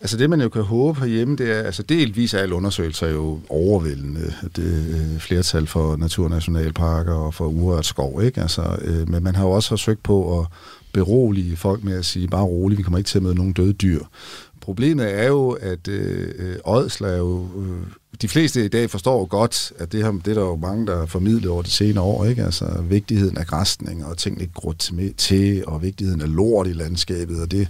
Altså det, man jo kan håbe herhjemme, det er, altså delvis er alle undersøgelser jo overvældende. Det øh, flertal for naturnationalparker og for urørt skov, ikke? Altså, øh, men man har jo også forsøgt på at berolige folk med at sige, bare roligt, vi kommer ikke til at møde nogen døde dyr. Problemet er jo, at øh, øh, ådsler er jo... Øh, de fleste i dag forstår jo godt, at det, her, det er der jo mange, der har formidlet over de senere år, ikke? Altså vigtigheden af græsning og ting ikke grødt til, til, og vigtigheden af lort i landskabet, og det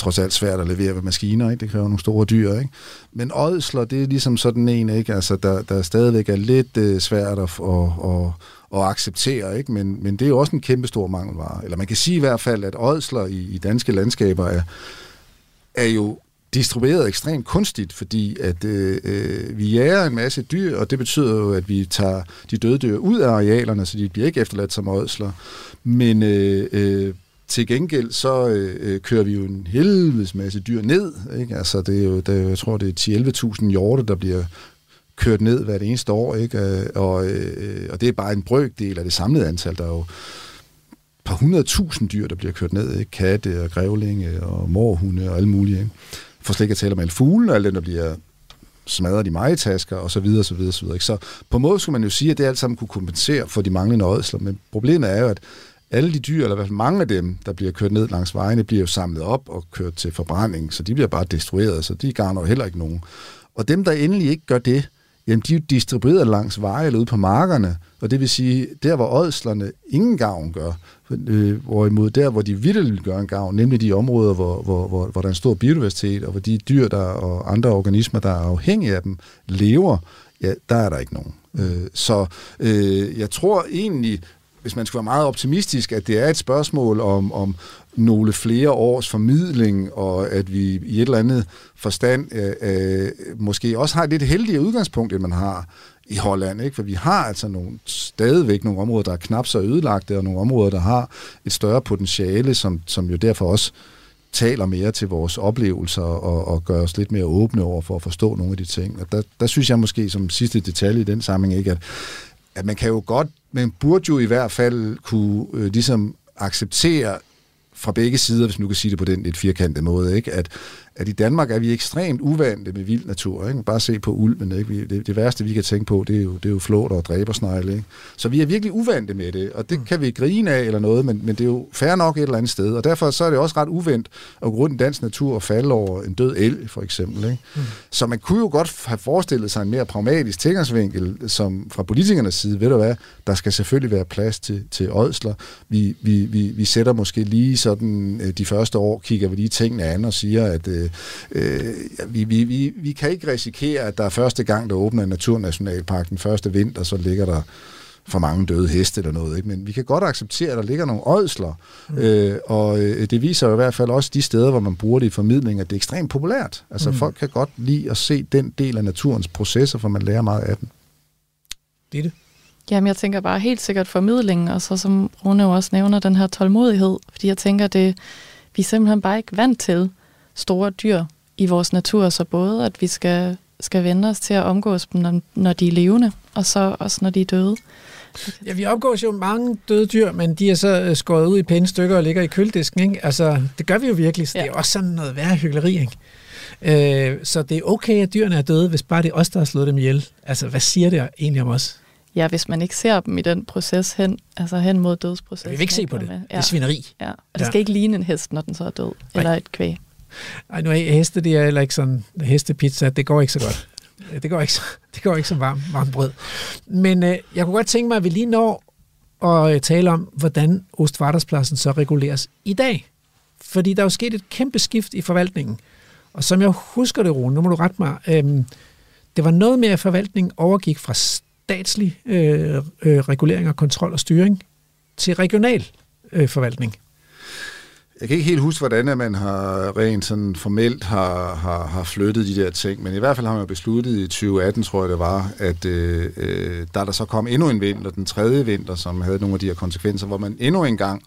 trods alt svært at levere ved maskiner, ikke? det kræver nogle store dyr. Ikke? Men ådsler, det er ligesom sådan en, ikke? Altså, der, der stadigvæk er lidt øh, svært at, at, at, at acceptere, ikke? Men, men det er jo også en kæmpe stor mangelvare. Eller man kan sige i hvert fald, at ådsler i, i danske landskaber er, er jo distribueret ekstremt kunstigt, fordi at øh, øh, vi jager en masse dyr, og det betyder jo, at vi tager de døde dyr ud af arealerne, så de bliver ikke efterladt som ådsler. Men øh, øh, til gengæld så øh, øh, kører vi jo en helvedes masse dyr ned. Ikke? Altså, det er jo, det er, jeg tror, det er 10-11.000 hjorte, der bliver kørt ned hvert eneste år. Ikke? Øh, og, øh, og det er bare en brøkdel af det samlede antal. Der er jo et par hundredtusind dyr, der bliver kørt ned. Ikke? Katte og grævlinge og morhunde og alle mulige. Ikke? For slet ikke at tale om alle fugle, og alle dem, der bliver smadret i majetasker og så videre, så videre, så videre. Ikke? Så på en måde skulle man jo sige, at det alt sammen kunne kompensere for de manglende ådsler, men problemet er jo, at alle de dyr, eller i hvert fald mange af dem, der bliver kørt ned langs vejene, bliver jo samlet op og kørt til forbrænding, så de bliver bare destrueret, så de garner jo heller ikke nogen. Og dem, der endelig ikke gør det, jamen de er distribueret langs veje eller ude på markerne, og det vil sige, der hvor ådslerne ingen gavn gør, øh, hvorimod der, hvor de virkelig gør en gavn, nemlig de områder, hvor, hvor, hvor, hvor der er en stor biodiversitet, og hvor de dyr der, og andre organismer, der er afhængige af dem, lever, ja, der er der ikke nogen. Øh, så øh, jeg tror egentlig, hvis man skal være meget optimistisk, at det er et spørgsmål om, om nogle flere års formidling, og at vi i et eller andet forstand øh, øh, måske også har et lidt heldigere udgangspunkt, end man har i Holland, ikke? for vi har altså nogle, stadigvæk nogle områder, der er knap så ødelagte, og nogle områder, der har et større potentiale, som, som jo derfor også taler mere til vores oplevelser og, og gør os lidt mere åbne over for at forstå nogle af de ting. Og der, der synes jeg måske som sidste detalje i den sammenhæng ikke, at, at man kan jo godt, man burde jo i hvert fald kunne øh, ligesom acceptere fra begge sider, hvis man nu kan sige det på den lidt firkantede måde, ikke? At, at i Danmark er vi ekstremt uvante med vild natur. Ikke? Bare se på ulven. Ikke? Det, det værste, vi kan tænke på, det er jo, det er jo flåter og dræbersnegle. Ikke? Så vi er virkelig uvante med det, og det kan vi grine af eller noget, men, men det er jo fair nok et eller andet sted. Og derfor så er det også ret uvendt at gå rundt i dansk natur og falde over en død elg, for eksempel. Ikke? Mm. Så man kunne jo godt have forestillet sig en mere pragmatisk tilgangsvinkel, som fra politikernes side, ved du hvad, der skal selvfølgelig være plads til, til ådsler. Vi, vi, vi, vi sætter måske lige sådan de første år, kigger vi lige tingene an og siger, at øh, øh, vi, vi, vi, vi kan ikke risikere, at der er første gang, der åbner en naturnationalpark den første vinter, så ligger der for mange døde heste eller noget. Ikke? Men vi kan godt acceptere, at der ligger nogle ådsler. Mm. Øh, og øh, det viser jo i hvert fald også de steder, hvor man bruger det i formidling, at det er ekstremt populært. Altså mm. folk kan godt lide at se den del af naturens processer, for man lærer meget af den. Det er det. Jamen, jeg tænker bare helt sikkert formidlingen, og så som Rune jo også nævner, den her tålmodighed, fordi jeg tænker, det vi er simpelthen bare ikke vant til store dyr i vores natur, så både at vi skal, skal vende os til at omgås dem, når, når de er levende, og så også når de er døde. Ja, vi omgås jo mange døde dyr, men de er så skåret ud i pæne stykker og ligger i køledisken. Ikke? Altså, det gør vi jo virkelig, så ja. det er også sådan noget værre hyggeleri. Ikke? Øh, så det er okay, at dyrene er døde, hvis bare det er os, der har slået dem ihjel. Altså, hvad siger det egentlig om os? ja, hvis man ikke ser dem i den proces hen, altså hen mod dødsprocessen. Vi vil ikke se på det. Med. Det er svineri. Ja, og det Ja. skal ikke ligne en hest, når den så er død, eller et kvæg. Ej, nu er heste, det er heller ikke sådan, hestepizza, det går ikke så godt. Det går ikke, så- (laughs) det går ikke så varmt, varmt brød. Men øh, jeg kunne godt tænke mig, at vi lige når at øh, tale om, hvordan Ostvarderspladsen så reguleres i dag. Fordi der er jo sket et kæmpe skift i forvaltningen. Og som jeg husker det, Rune, nu må du rette mig, øh, det var noget med, at forvaltningen overgik fra statslig øh, øh, regulering og kontrol og styring til regional øh, forvaltning. Jeg kan ikke helt huske, hvordan man har rent sådan formelt har, har, har flyttet de der ting, men i hvert fald har man besluttet i 2018, tror jeg det var, at øh, øh, da der så kom endnu en vinter, den tredje vinter, som havde nogle af de her konsekvenser, hvor man endnu en gang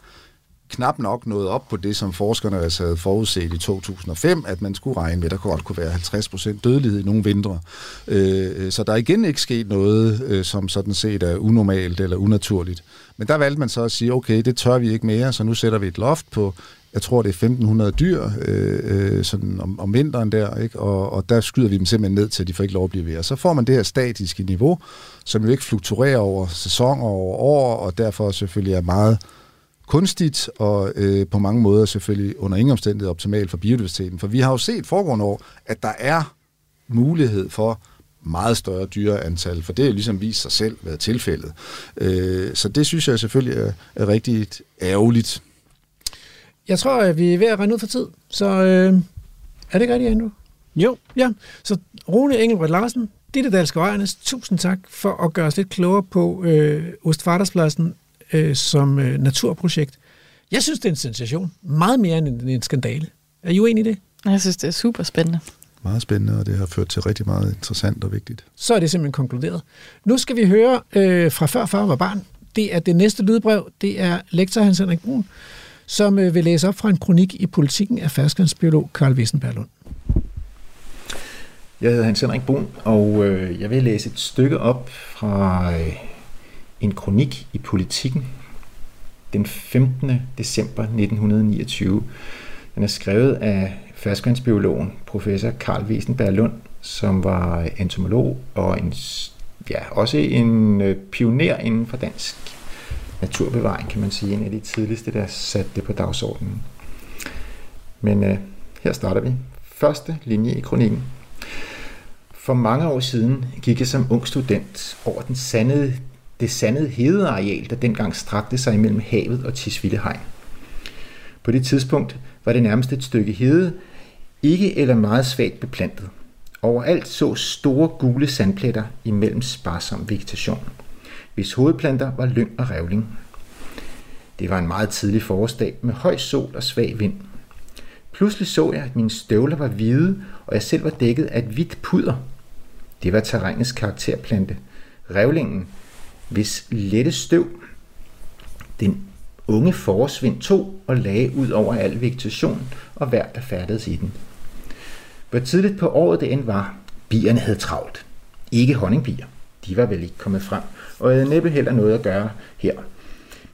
knap nok nåede op på det, som forskerne altså havde forudset i 2005, at man skulle regne med, at der godt kunne være 50% dødelighed i nogle vintre. Øh, så der er igen ikke sket noget, øh, som sådan set er unormalt eller unaturligt. Men der valgte man så at sige, okay, det tør vi ikke mere, så nu sætter vi et loft på, jeg tror det er 1500 dyr øh, øh, sådan om, om vinteren der, ikke? Og, og der skyder vi dem simpelthen ned til, de får ikke lov at blive ved. Og så får man det her statiske niveau, som jo ikke fluktuerer over sæsoner og over år, og derfor selvfølgelig er meget kunstigt og øh, på mange måder selvfølgelig under ingen omstændighed optimalt for biodiversiteten. For vi har jo set foregående år, at der er mulighed for meget større dyreantal, for det er jo ligesom vist sig selv været tilfældet. Øh, så det synes jeg selvfølgelig er, er rigtig ærgerligt. Jeg tror, at vi er ved at rende ud for tid, så øh, er det ikke rigtigt, Andrew? Jo, Ja, så Rune Engelbrecht Larsen, Ditte Dalske Ejernes, tusind tak for at gøre os lidt klogere på øh, Ostfarterspladsen øh, som øh, naturprojekt. Jeg synes, det er en sensation. Meget mere end en, en skandale. Er I uenige i det? Jeg synes, det er super spændende. Meget spændende, og det har ført til rigtig meget interessant og vigtigt. Så er det simpelthen konkluderet. Nu skal vi høre øh, fra før far var barn. Det er det næste lydbrev. Det er lektor Hans Henrik Brun, som øh, vil læse op fra en kronik i politikken af ferskvandsbiolog Karl Wissenberglund. Jeg hedder Hans Henrik Brun, og øh, jeg vil læse et stykke op fra øh, en kronik i Politiken den 15. december 1929. Den er skrevet af ferskvandsbiologen professor Karl Wiesenberg Lund, som var entomolog og en, ja, også en pioner inden for dansk naturbevaring, kan man sige. En af de tidligste, der satte det på dagsordenen. Men øh, her starter vi. Første linje i kronikken. For mange år siden gik jeg som ung student over den sandede, det sandede hedeareal, der dengang strakte sig mellem havet og Tisvildehegn. På det tidspunkt var det nærmest et stykke hede, ikke eller meget svagt beplantet. Overalt så store gule sandpletter imellem sparsom vegetation, hvis hovedplanter var lyng og revling. Det var en meget tidlig forårsdag med høj sol og svag vind. Pludselig så jeg, at mine støvler var hvide, og jeg selv var dækket af et hvidt puder. Det var terrænets karakterplante, revlingen, hvis lette støv den unge forårsvind tog og lagde ud over al vegetation og hver, der færdedes i den. Hvor tidligt på året det end var, bierne havde travlt. Ikke honningbier. De var vel ikke kommet frem, og havde næppe heller noget at gøre her.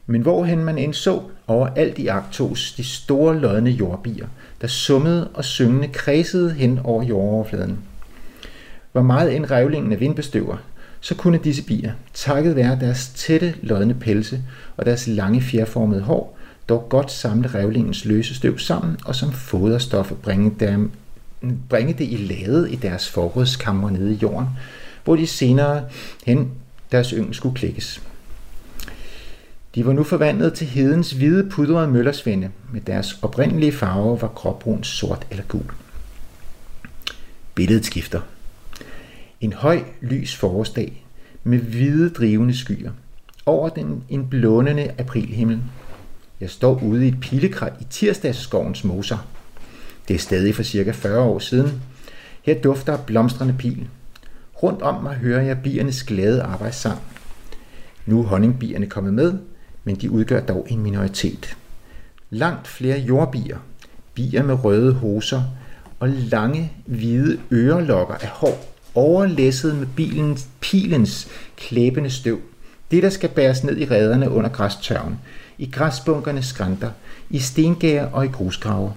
Men hvorhen man end så, overalt i Arktos, de store lodne jordbier, der summede og syngende kredsede hen over jordoverfladen. Hvor meget en revlingen af vindbestøver, så kunne disse bier, takket være deres tætte lodne pelse og deres lange fjerformede hår, dog godt samle revlingens løse støv sammen og som foderstof bringe, dem, bringe det i lade i deres forrådskammer nede i jorden, hvor de senere hen deres yngel skulle klikkes. De var nu forvandlet til hedens hvide pudrede møllersvende. Med deres oprindelige farve var gråbrun, sort eller gul. Billedet skifter. En høj, lys forårsdag med hvide drivende skyer. Over den en blånende aprilhimmel. Jeg står ude i et pilekrat i tirsdagsskovens moser. Det er stadig for cirka 40 år siden. Her dufter blomstrende pil. Rundt om mig hører jeg biernes glade arbejdssang. Nu er honningbierne kommet med, men de udgør dog en minoritet. Langt flere jordbier, bier med røde hoser og lange, hvide ørelokker af hår, overlæsset med bilens, pilens klæbende støv. Det, der skal bæres ned i rederne under græstørven, i græsbunkernes skrænter, i stengærer og i grusgrave.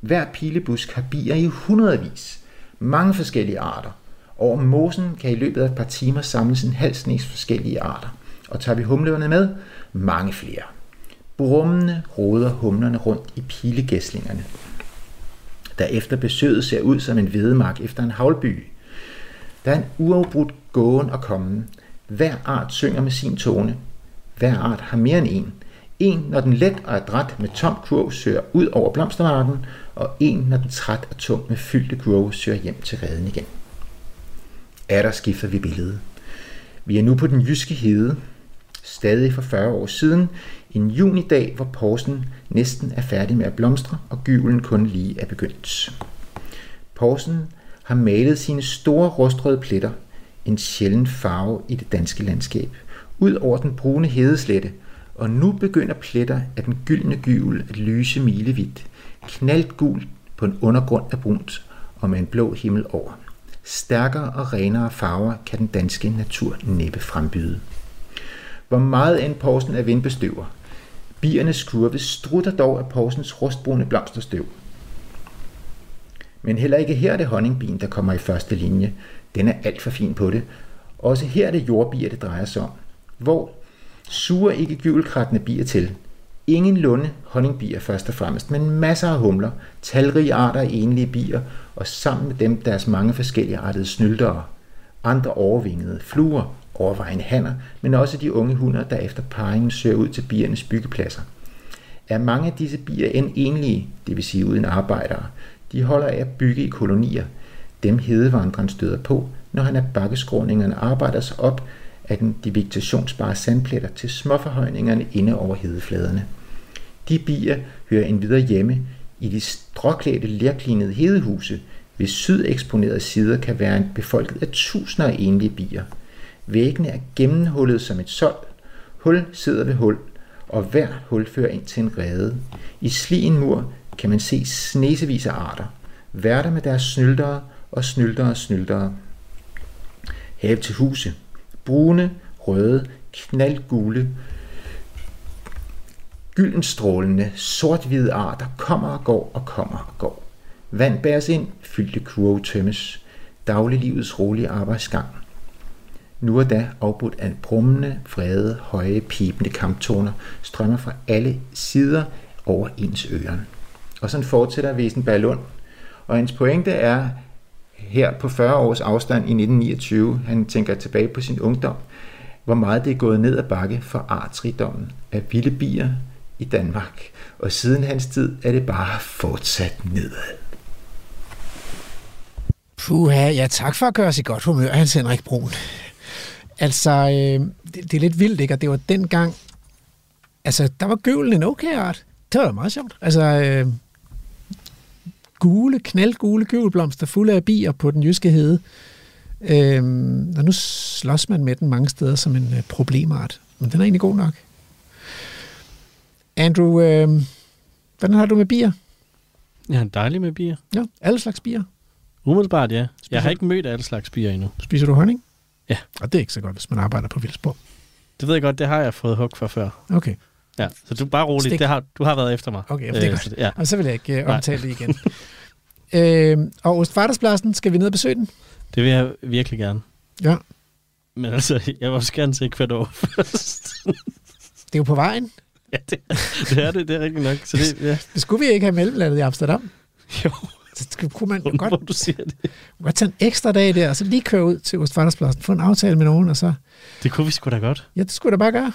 Hver pilebusk har bier i hundredvis, mange forskellige arter, over mosen kan i løbet af et par timer samles en halv snes forskellige arter. Og tager vi humlerne med, mange flere. Brummende roder humlerne rundt i pilegæslingerne, der efter besøget ser ud som en hvedemark efter en havlby. Der er en uafbrudt gåen og kommen. Hver art synger med sin tone. Hver art har mere end en. En, når den let og adræt med tom kurv søger ud over blomstermarken, og en, når den træt og tung med fyldte kurve søger hjem til reden igen. Er der skifter vi billedet. Vi er nu på den jyske hede, stadig for 40 år siden, en junidag, hvor porsen næsten er færdig med at blomstre, og gyvlen kun lige er begyndt. Porsen har malet sine store rustrøde pletter, en sjælden farve i det danske landskab, ud over den brune hedeslette, og nu begynder pletter af den gyldne gyvel at lyse milevidt, knaldt gul på en undergrund af brunt og med en blå himmel over. Stærkere og renere farver kan den danske natur næppe frembyde. Hvor meget end porsen er vindbestøver, biernes kurve strutter dog af porsens rustbrune blomsterstøv. Men heller ikke her er det honningbien, der kommer i første linje. Den er alt for fin på det. Også her er det jordbier, det drejer sig om. Hvor suger ikke gyvelkrattende bier til. Ingen lunde honningbier først og fremmest, men masser af humler, talrige arter af enlige bier, og sammen med dem deres mange forskellige artede snyldere, Andre overvingede fluer, overvejende hanner, men også de unge hunder, der efter parringen søger ud til biernes byggepladser. Er mange af disse bier end enlige, det vil sige uden arbejdere, de holder af at bygge i kolonier. Dem hedevandreren støder på, når han af bakkeskråningerne arbejder sig op af den, de vegetationsbare sandpletter til småforhøjningerne inde over hedefladerne. De bier hører endvidere hjemme i de stråklædte lærklinede hedehuse, hvis sydeksponerede sider kan være befolket af tusinder af enlige bier. Væggene er gennemhullet som et sold. Hul sidder ved hul, og hver hul fører ind til en rede. I slien mur kan man se snesevis af arter. Værter med deres snyltere og snyldere og snyltere. Have til huse. Brune, røde, knaldgule, gyldenstrålende, sort-hvide arter kommer og går og kommer og går. Vand bæres ind, fyldte kurve tømmes. Dagliglivets rolige arbejdsgang. Nu og da afbrudt af brummende, vrede, høje, pipende kamptoner strømmer fra alle sider over ens ører. Og sådan fortsætter Wesenberg Lund. Og hans pointe er her på 40 års afstand i 1929, han tænker tilbage på sin ungdom, hvor meget det er gået ned ad bakke for artsrigdommen af vilde bier i Danmark. Og siden hans tid er det bare fortsat nedad. Puha, ja tak for at gøre os i godt humør, Hans Henrik Brun. Altså, øh, det, det er lidt vildt, ikke? Og det var dengang, altså, der var gøvlen en okay art. Det var da meget sjovt. Altså, øh, gule, knaldgule gøvelblomster fulde af bier på den jyske hede. Øh, og nu slås man med den mange steder som en øh, problemart. Men den er egentlig god nok. Andrew, øh, hvordan har du med bier? Ja, dejligt med bier. Ja, alle slags bier. Umiddelbart, ja. Jeg har ikke mødt alle slags bier endnu. Spiser du honning? Ja. Og det er ikke så godt, hvis man arbejder på Vildsborg. Det ved jeg godt, det har jeg fået hug for før. Okay. Ja, så du bare rolig. Stik. Det har, du har været efter mig. Okay, det er godt. så det- ja. Og så vil jeg ikke øh, Nej. omtale det igen. (laughs) øh, og Ostfarterspladsen, skal vi ned og besøge den? Det vil jeg virkelig gerne. Ja. Men altså, jeg vil også gerne se Kvador først. Det er jo på vejen. (laughs) ja, det, det er det. Det er rigtigt nok. Så det, ja. Det skulle vi ikke have mellemlandet i Amsterdam. Jo, Så kunne man jo hvor godt, du siger det. godt tage en ekstra dag der, og så lige køre ud til Ostfarterspladsen, få en aftale med nogen, og så... Det kunne vi sgu da godt. Ja, det skulle da bare gøre.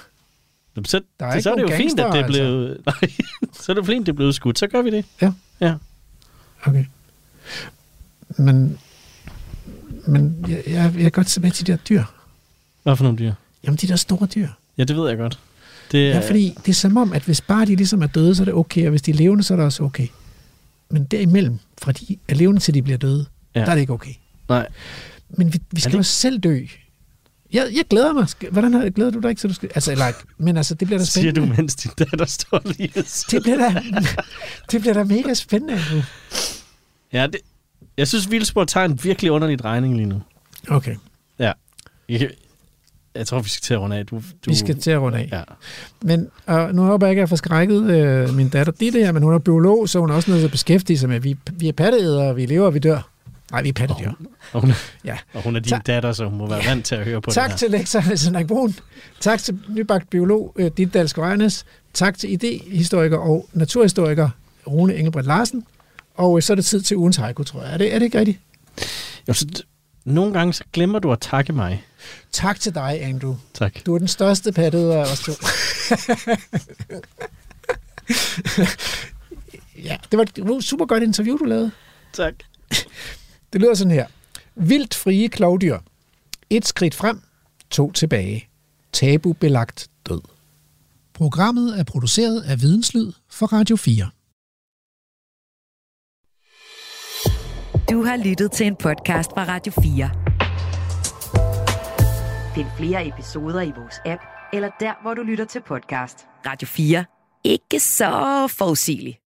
Jamen, så, Der er så, er det jo nogen fint, at det er gangster, blevet... (laughs) Nej, så er det fint, det er blevet skudt. Så gør vi det. Okay. Men, men jeg, jeg, jeg kan godt med til de der dyr. Hvad for nogle dyr? Jamen, de der store dyr. Ja, det ved jeg godt. Det Ja, fordi det er som om, at hvis bare de ligesom er døde, så er det okay, og hvis de er levende, så er det også okay. Men derimellem, fra de er levende til de bliver døde, Ja. ja. der er det ikke okay. Nej. Men vi, vi skal jo selv dø. Jeg, jeg glæder mig. Hvordan har, glæder du dig ikke, så du skal... Altså, eller, men altså, det bliver da siger spændende. du, mens din datter står lige. Det bliver da, det bliver da mega spændende. Ja, det, jeg synes, Vildsborg tager en virkelig underlig drejning lige nu. Okay, Jeg, jeg tror, vi skal til at runde af. Du, du, vi skal til at runde af. Ja. Men og nu håber jeg ikke, at jeg får skrækket øh, min datter. Det er her, men hun er biolog, så hun er også nødt til at beskæftige sig med, vi, vi er patteædere, vi lever vi dør. Nej, vi er pattedyr. Og hun, Ja. og hun er din Tak. datter, så hun må være vant til at høre på Tak det her. til lektor Henrik Brun. Tak til nybagt biolog øh, Dit Dalsk Rørnes. Tak til idehistoriker og naturhistoriker Rune Engelbrecht Larsen. Og øh, så er det tid til ugens haiku, tror jeg. Er det, er det ikke rigtigt? Jo, så, d- nogle gange så glemmer du at takke mig. Tak til dig, Andrew. Tak. Du er den største pattede af os to. (laughs) ja, det var et super godt interview, du lavede. Tak. Det lyder sådan her. Vildt frie klovdyr. Et skridt frem, to tilbage. Tabu belagt død. Programmet er produceret af Videnslyd for Radio 4. Du har lyttet til en podcast fra Radio 4. Find flere episoder i vores app, eller der, hvor du lytter til podcast. Radio 4. Ikke så forudsigeligt.